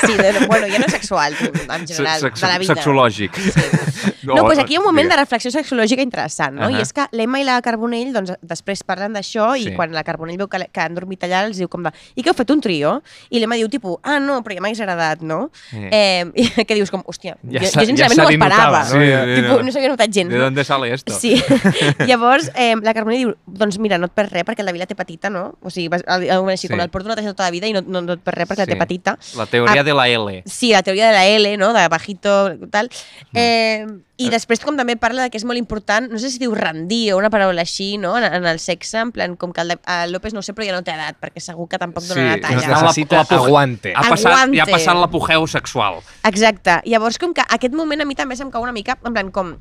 Sí, de, bueno, ja no sexual, en general, Sex- de la vida. Sexològic. Sí. No, doncs aquí hi ha un moment de reflexió sexològica interessant, no? Ahà. I és que l'Emma i la Carbonell, doncs, després parlen d'això i Sí. quan la Carbonell veu que, que han dormit allà, els diu com de, i que heu fet un trio? I l'Emma diu, tipus, ah, no, però ja m'hagués agradat, no? Sí. Eh, i que dius com, hòstia, Ja jo, se- jo sincerament ja se no ho esperava. notava, no? Sí, sí, Tipo, no. no s'havia notat gens. ¿De no? dónde sale esto? Sí. Llavors, eh, la Carbonell diu, doncs mira, no et perds res perquè la vila té petita, no? O sigui, vas, al, al, així, Sí. com el porto una targeta tota la vida i no, no, no et perds res perquè la Sí. té petita. La teoria Ah, de la L. Sí, la teoria de la L, no? de bajito, tal. Eh, I després com també parla de que és molt important, no sé si diu rendir o una paraula així, no? en, en el sexe, en plan, com que el, de, el López no ho sé, però ja no té edat, perquè segur que tampoc dona la talla. la- necessita la puja- aguante. Ha passat, Aguante. ja ha passat l'apogeu sexual. Exacte. Llavors, com que aquest moment a mi també se'm cau una mica, en plan, com...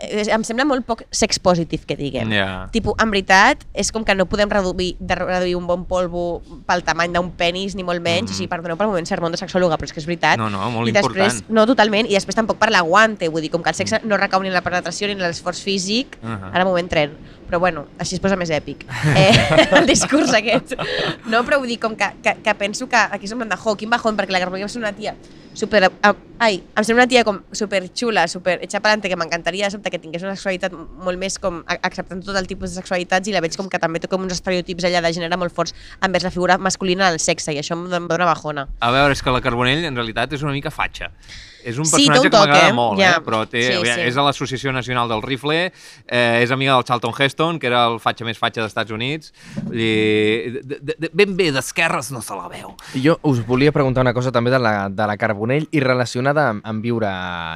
eh, Em sembla molt poc sex positive, que diguem. Ja. Tipo, en veritat, és com que no podem reduir, de reduir un bon polvo pel tamany d'un penis, ni molt menys. Mm. O sigui, perdoneu pel moment sermó de sexòloga, però és que és veritat. No, no, molt I després, important. No, totalment. I després tampoc per l'aguante. Vull dir, com que el sexe no recau ni en la penetració ni en l'esforç físic, uh. -huh. ara moment tren. Però bueno, així es posa més èpic. Eh, el discurs aquest. No, però vull dir, com que, que, que penso que aquí som de jo, quin bajón, perquè la va ser una tia super... ai, em sembla una tia com super xula, super hecha palante, que m'encantaria de sobte que tingués una sexualitat molt més com acceptant tot el tipus de sexualitats i la veig com que també té com uns estereotips allà de gènere molt forts envers la figura masculina en el sexe i això em dona bajona. A veure, és que la Carbonell en realitat és una mica fatxa. És un Sí, personatge un que m'agrada eh? molt, Ja. eh? però té, Sí, sí, sí. és a l'Associació Nacional del Rifle, eh, és amiga del Charlton Heston, que era el fatxa més fatxa dels Estats Units, i de, de, de, ben bé d'esquerres no se la veu. Jo us volia preguntar una cosa també de la, de la Carbonell i relacionada amb, amb viure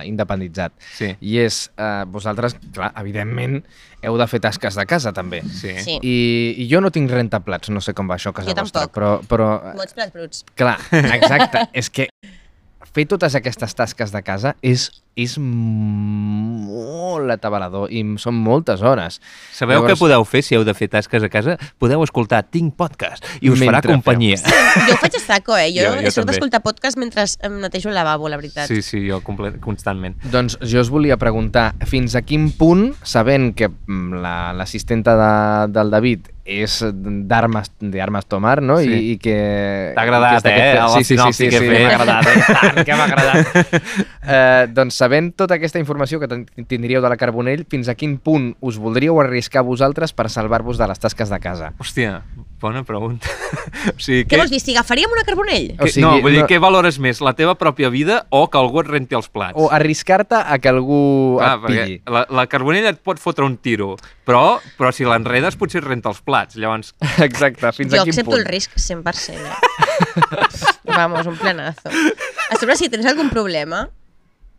independitzat. Sí. I és, eh, vosaltres, clar, evidentment, heu de fer tasques de casa, també. Sí. Sí. I, I jo no tinc rentaplats, no sé com va això a casa Jo vostra, tampoc. però, però Mots plats bruts. clar, exacte, és que fer totes aquestes tasques de casa és, és molt atabalador i són moltes hores. Sabeu Llavors- què podeu fer si heu de fer tasques a casa? Podeu escoltar Tinc Podcast i us farà Mentre feu. companyia. Jo ho faig a saco, eh? Jo, Jo- jo també. d'escoltar podcast mentre em netejo el lavabo, la veritat. Sí, sí, jo constantment. Doncs jo us volia preguntar, fins a quin punt, sabent que mm, la- l'assistenta de, del David és d'armes d'armes tomar, no? Sí. I, i que... T'ha agradat, que eh? aquest- La Sí, sí, sí, sinopsi sí, que he sí, fet. m'ha agradat, eh? tant que m'ha agradat. eh, doncs sabent tota aquesta informació que tindríeu de la Carbonell, fins a quin punt us voldríeu arriscar vosaltres per salvar-vos de les tasques de casa? Hòstia, bona pregunta. o sigui, Què vols dir? Si agafaríem una Carbonell? O Que, sigui, no, vull dir, no- què valores més, la teva pròpia vida o que algú et renti els plats? O arriscar-te a que algú Clar, et pilli. perquè la, la carbonella et pot fotre un tiro, però, però si l'enredes potser et renta els plats. Llavors, Exacte, fins jo a quin accepto punt? el risc 100%. Eh? Vamos, un planazo. A sobre, si tens algun problema,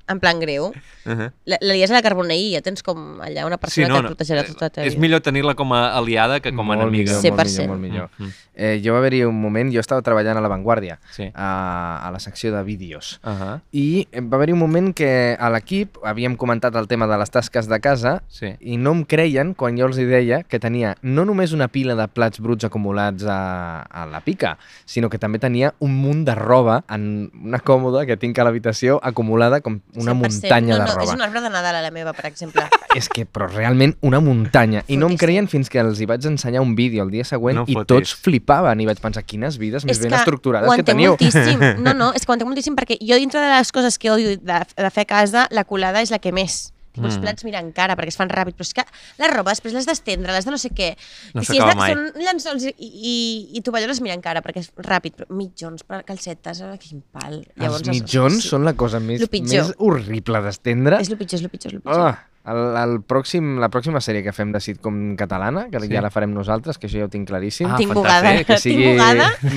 en plan greu, uh -huh. la, la lies a la Carbonell i ja tens com allà una persona que et protegirà tota la teva és millor tenir-la com a aliada que com a enemiga. millor, Sí, molt per millor, molt millor. Mm, mm. Eh, jo va haver-hi un moment, jo estava treballant a La Vanguardia, Sí. a, a la secció de vídeos, Uh -huh. i va haver-hi un moment que a l'equip havíem comentat el tema de les tasques de casa Sí. i no em creien quan jo els hi deia que tenia no només una pila de plats bruts acumulats a, a la pica, sinó que també tenia un munt de roba en una còmoda que tinc a l'habitació acumulada com una 100%. muntanya no, de no, roba. És un arbre de Nadal a la meva, per exemple. És que, però realment, una muntanya. I no em creien fins que els hi vaig ensenyar un vídeo el dia següent No i fotis. tots flipaven i vaig pensar, quines vides més ben estructurades ho que teniu. moltíssim. No, no, és que ho entenc moltíssim perquè jo dintre de les coses que odio de, de fer a casa, la colada és la que més. Els Mm. plats miren cara perquè es fan ràpid, però és que la roba després l'has d'estendre, l'has de no sé què. No I si és de, mai. són llençols i, i, i tovalloles miren cara perquè és ràpid, però mitjons, per calcetes, quin pal. Els mitjons sí. són la cosa més, més horrible d'estendre. És el pitjor, és el pitjor, és el pitjor. Oh, el, el pròxim, la pròxima sèrie que fem de sitcom catalana, que Sí. ja la farem nosaltres, que això ja ho tinc claríssim, Ah, Tinc bugada, que que sigui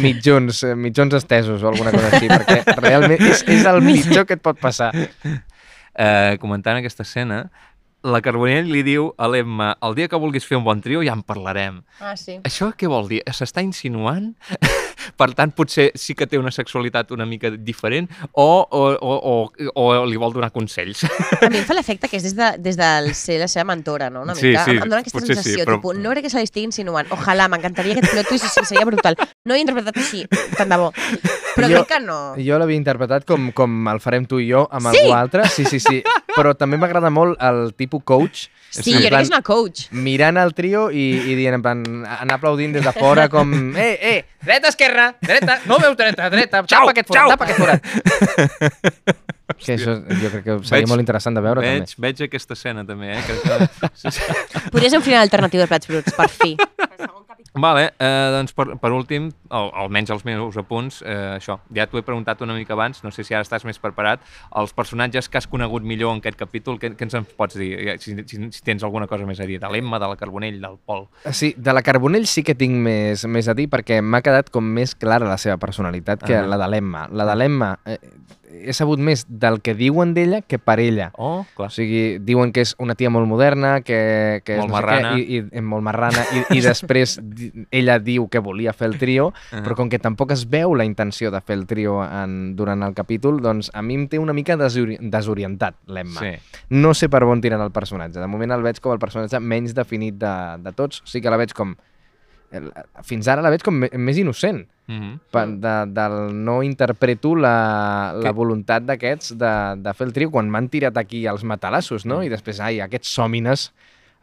mitjons, eh, mitjons estesos o alguna cosa així, perquè realment és, és el pitjor que et pot passar. Eh, comentant aquesta escena, la Carbonell li diu a l'Emma el dia que vulguis fer un bon trio ja en parlarem. Ah, sí. Això què vol dir? S'està insinuant? per tant, potser sí que té una sexualitat una mica diferent o, o, o, o, o li vol donar consells. A mi em fa l'efecte que és des, de, des del ser la seva mentora, no? Una Sí, mica. sí, em, em dona aquesta potser sí, sensació, però- tipus, no crec que se li estigui insinuant. Ojalà, m'encantaria aquest plot twist, sí, seria brutal. No he interpretat així, tant de bo. Però Jo- crec que no. Jo l'havia interpretat com, com el farem tu i jo amb Sí! algú altre. Sí, sí, sí. Però també m'agrada molt el tipus coach. Sí, jo crec plan, que és una coach. Mirant el trio i, i dient, en plan, anar aplaudint des de fora com... Eh, eh, dreta, esquerra, dreta, no veus dreta, dreta, Xau, tapa aquest forat, xau. tapa aquest forat. que això jo crec que seria Veig- molt interessant de veure, veig, també. veig aquesta escena també, eh? Crec que... Sí, sí. Podries fer un final alternatiu de plats bruts, per fi. Vale, eh, doncs per, per últim, o almenys els meus apunts, eh, això, ja t'ho he preguntat una mica abans, no sé si ara estàs més preparat, els personatges que has conegut millor en aquest capítol, què, què ens en pots dir? Eh, Si, si, si tens alguna cosa més a dir, de l'Emma, de la Carbonell, del Pol. Sí, de la Carbonell sí que tinc més, més a dir perquè m'ha quedat com més clara la seva personalitat que Ah. la de l'Emma. La de l'Emma eh, he sabut més del que diuen d'ella que per ella. Oh, clar. O sigui, diuen que és una tia molt moderna, que, que és Molt no sé marrana. Què, i, i, molt marrana, i, i després ella diu que volia fer el trio, Ah. però com que tampoc es veu la intenció de fer el trio en, durant el capítol, doncs a mi em té una mica desori desorientat, l'Emma. Sí. No sé per on tiren el personatge. De moment el veig com el personatge menys definit de, de tots. Sí que la veig com... Fins ara la veig com més innocent. Mm -hmm. Per, de, del no interpreto la, la Que- voluntat d'aquests de, de fer el trio quan m'han tirat aquí els matalassos, no? Mm. I després, ai, aquests sòmines,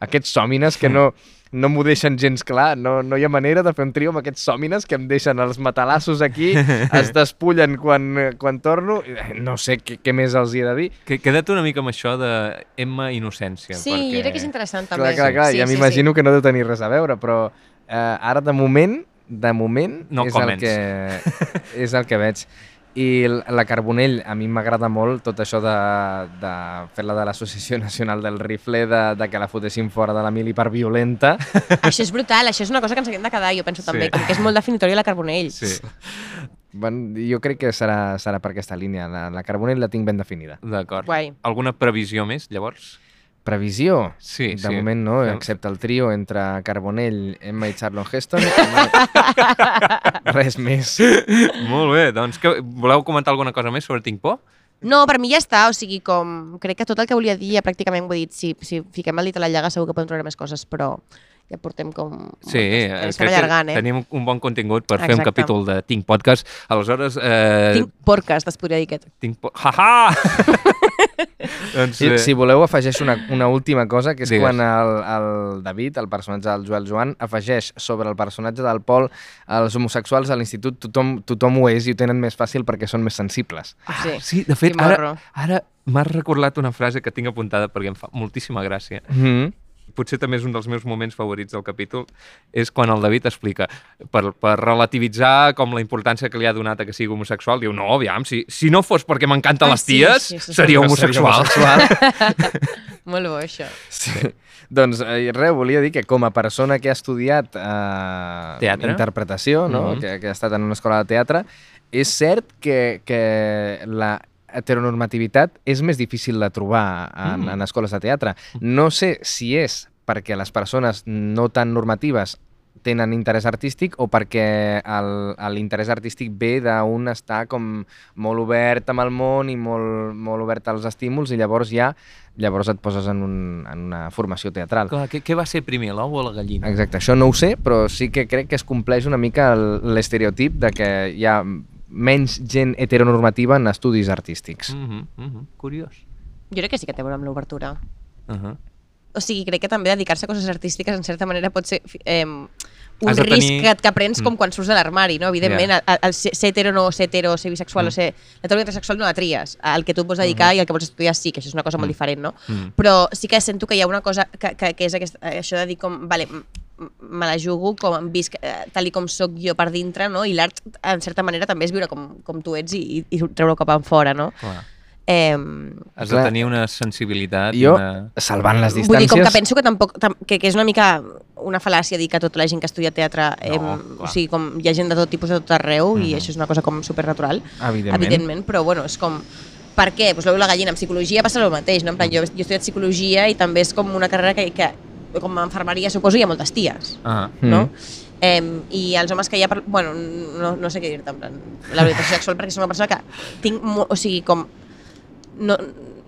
aquests sòmines que no, no m'ho deixen gens clar, no, no hi ha manera de fer un trio amb aquests sòmines que em deixen els matalassos aquí, es despullen quan, quan torno, i no sé què, què més els hi he de dir. Que, queda't una mica amb això de Emma Innocència. Sí, perquè... jo crec que és interessant també. Clar, clar, clar, sí, ja sí, m'imagino que no deu tenir res a veure, però ara de moment, de moment No és, el que, és el que veig. I la Carbonell, a mi m'agrada molt tot això de, de fer-la de l'Associació Nacional del Rifle, de, de que la fotessin fora de la mili per violenta. Això és brutal, això és una cosa que ens haguem de quedar, jo penso Sí. també, com que és molt definitori de la Carbonell. Sí, Bueno, jo crec que serà, serà per aquesta línia. La, la Carbonell la tinc ben definida. d'acord. Guai. Alguna previsió més, llavors? Previsió? Sí, de sí. moment no, excepte el trio entre Carbonell, Emma i Charlon Heston. Res més. Molt bé, doncs que, voleu comentar alguna cosa més sobre Tinc por? No, per mi ja està, o sigui, com... Crec que tot el que volia dir ja pràcticament ho he dit. Si, si fiquem el dit a la llaga segur que podem treure més coses, però Ja portem com... Sí, eh, eh, estem que allargant, eh? tenim un bon contingut per fer un Exacte. capítol de Tinc Podcast. Aleshores, eh, Tinc podcast, es podria dir aquest. tinc po ha doncs, Si, eh, si voleu, afegeix una, una última cosa, que és Digues. quan el, el David, el personatge del Joel Joan, afegeix sobre el personatge del Pol els homosexuals a l'institut tothom, tothom ho és i ho tenen més fàcil perquè són més sensibles. Sí. sí, de fet, ara, ara m'has recordat una frase que tinc apuntada perquè em fa moltíssima gràcia. Mm -hmm. Potser també és un dels meus moments favorits del capítol, és quan el David explica, per, per relativitzar com la importància que li ha donat a que sigui homosexual, diu, no, aviam, si, si no fos perquè m'encanten Ah, les sí, ties, sí, això seria No homosexual. homosexual. Molt bo, això. Sí. Doncs eh, res, volia dir que com a persona que ha estudiat eh, Teatre. interpretació, no? Mhm. que, que ha estat en una escola de teatre, és cert que, que la heteronormativitat és més difícil de trobar en, Mm. en escoles de teatre. No sé si és perquè les persones no tan normatives tenen interès artístic o perquè l'interès artístic ve d'un estar com molt obert amb el món i molt, molt obert als estímuls i llavors ja llavors et poses en, un, en una formació teatral. Clar, què, què va ser primer, l'ou o la gallina? Exacte, això no ho sé, però sí que crec que es compleix una mica el- l'estereotip de que hi ha menys gent heteronormativa en estudis artístics. Mm -hmm, mm -hmm. Curiós. Jo crec que sí que té a veure amb l'obertura. Uh -huh. O sigui, crec que també dedicar-se a coses artístiques en certa manera pot ser eh, un Has de risc tenir- que, que prens com Mm. quan surts de l'armari, no? Evidentment, Ja. el, el, ser hetero no ser hetero, ser bisexual Mm. o ser... La teoria intersexual no la tries. El que tu et vols dedicar i el que vols estudiar sí, que això és una cosa molt Mm. diferent, no? Mm. Però sí que sento que hi ha una cosa que, que, que és aquest, això de dir com, vale, me la jugo com em visc eh, tal i com sóc jo per dintre, no? I l'art, en certa manera, també és viure com, com tu ets i, i, i treure-ho cap enfora, no? Clar. Eh, Has de tenir una sensibilitat. Jo, Una... salvant les Vull distàncies... dir, com que penso que tampoc tam, que, que és una mica una fal·làcia dir que tota la gent que estudia teatre eh, No, o clar. sigui, com hi ha gent de tot tipus de tot arreu i Mhm. això és una cosa com supernatural Evidentment. evidentment però bueno, és com per què? Pues l'ou la gallina, en psicologia passa el mateix no? en plan, jo, jo he estudiat psicologia i també és com una carrera que, que com a enfermeria suposo hi ha moltes ties Ah, no? Mm. Eh, I els homes que hi ha... Per... Bueno, no, no sé què dir-te, en plan, l'orientació sexual, perquè soc una persona que tinc... O sigui, com... No,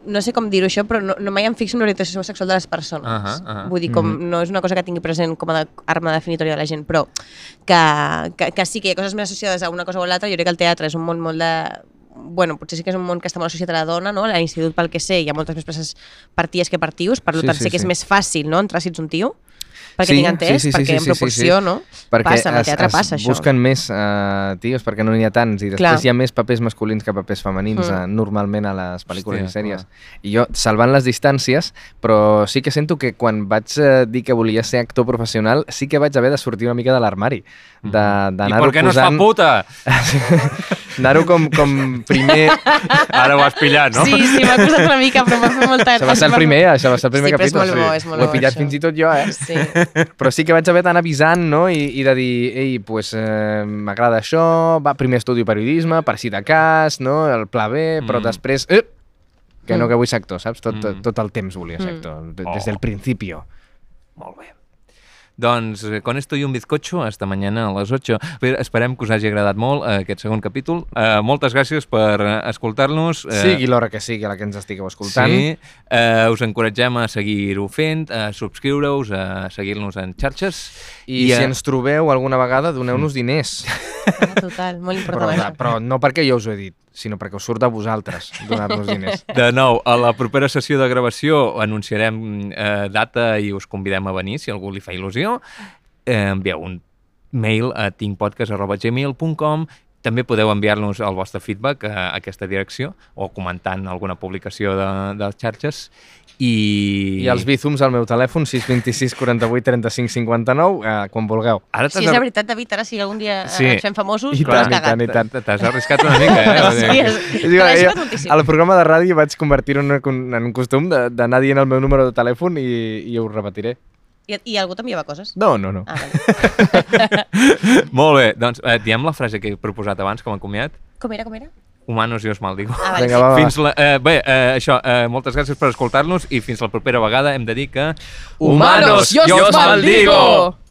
no sé com dir-ho això, però no, no mai em fixo en l'orientació sexual de les persones. Ahà, ahà. Vull dir, com, Mhm. no és una cosa que tingui present com a de, arma definitòria de la gent, però que, que, que sí que hi ha coses més associades a una cosa o a l'altra. Jo crec que el teatre és un món molt de... Bueno, potser sí que és un món que està molt associat a la dona, no? A l'institut, pel que sé, hi ha moltes més places per ties que per tios, per Sí, tant sí, sé que sí. és més fàcil, no?, entrar si ets un tio, perquè Sí, tinc entès, sí, sí, sí, perquè sí, en sí, proporció, sí, sí. no? perquè passa, en el teatre es passa això. busquen més uh, tios perquè no n'hi ha tants i després Clar. hi ha més papers masculins que papers femenins Mm. uh, normalment a les pel·lícules Hòstia, i sèries. clar. I jo, salvant les distàncies, però sí que sento que quan vaig uh, dir que volia ser actor professional, sí que vaig haver de sortir una mica de l'armari, Mhm. de- I d'anar-ho per què no es fa posant... puta? Anar-ho com, com primer... Ara ho has pillat, no? Sí, sí, m'ha costat una mica, però m'ha fet molta... Això va ser el primer, això va ser el primer sí, però és capítol. molt bo, és molt Ho he bo, pillat això. fins i tot jo, eh? Sí. Però sí que vaig haver d'anar avisant, no? I, i de dir, ei, pues, eh, m'agrada això, va, primer estudio periodisme, per si de cas, no? El pla B, però Mm. després... Eh, que no, Mm. que vull ser actor, saps? Tot, Mm. tot el temps volia ser Mm. actor, de- Oh. des del principio. Molt bé. Doncs eh, con esto y un bizcocho, hasta mañana a les 8. Bé, esperem que us hagi agradat molt eh, aquest segon capítol. Eh, moltes gràcies per eh, escoltar-nos. Eh, Sigui l'hora que sigui la que ens estigueu escoltant. Sí, eh, us encoratgem a seguir-ho fent, a subscriure-us, a seguir-nos en xarxes. I, I, si eh, ens trobeu alguna vegada, doneu-nos diners. Total, molt Però, important això. però no perquè jo us ho he dit, sinó perquè us surt a vosaltres donar-nos diners. De nou, a la propera sessió de gravació anunciarem eh, data i us convidem a venir, si algú li fa il·lusió. Eh, envieu un mail a thinkpodcast.gmail.com també podeu enviar-nos el vostre feedback a aquesta direcció o comentant alguna publicació de, de les xarxes i... I els bízums al meu telèfon, 626 48 35 59, eh, quan vulgueu. Ara Si és ar- veritat, David, ara si algun dia Sí. sí. ens fem famosos, I tant, i tant, i tant. T'has arriscat una mica, eh? Sí, és, has jo, moltíssim. al programa de ràdio vaig convertir-ho en, un- en un costum de- d'anar dient el meu número de telèfon i, i ho repetiré. I, I algú t'enviava coses? No, no, no. Ah, vale. Molt bé, doncs eh, diem la frase que he proposat abans com a comiat. Com era, com era? Humanos i os maldigo. Ah, vale. Vinga, va, va. Fins la, eh, bé, eh, això, eh, moltes gràcies per escoltar-nos i fins la propera vegada hem de dir que... Humanos, yo os maldigo!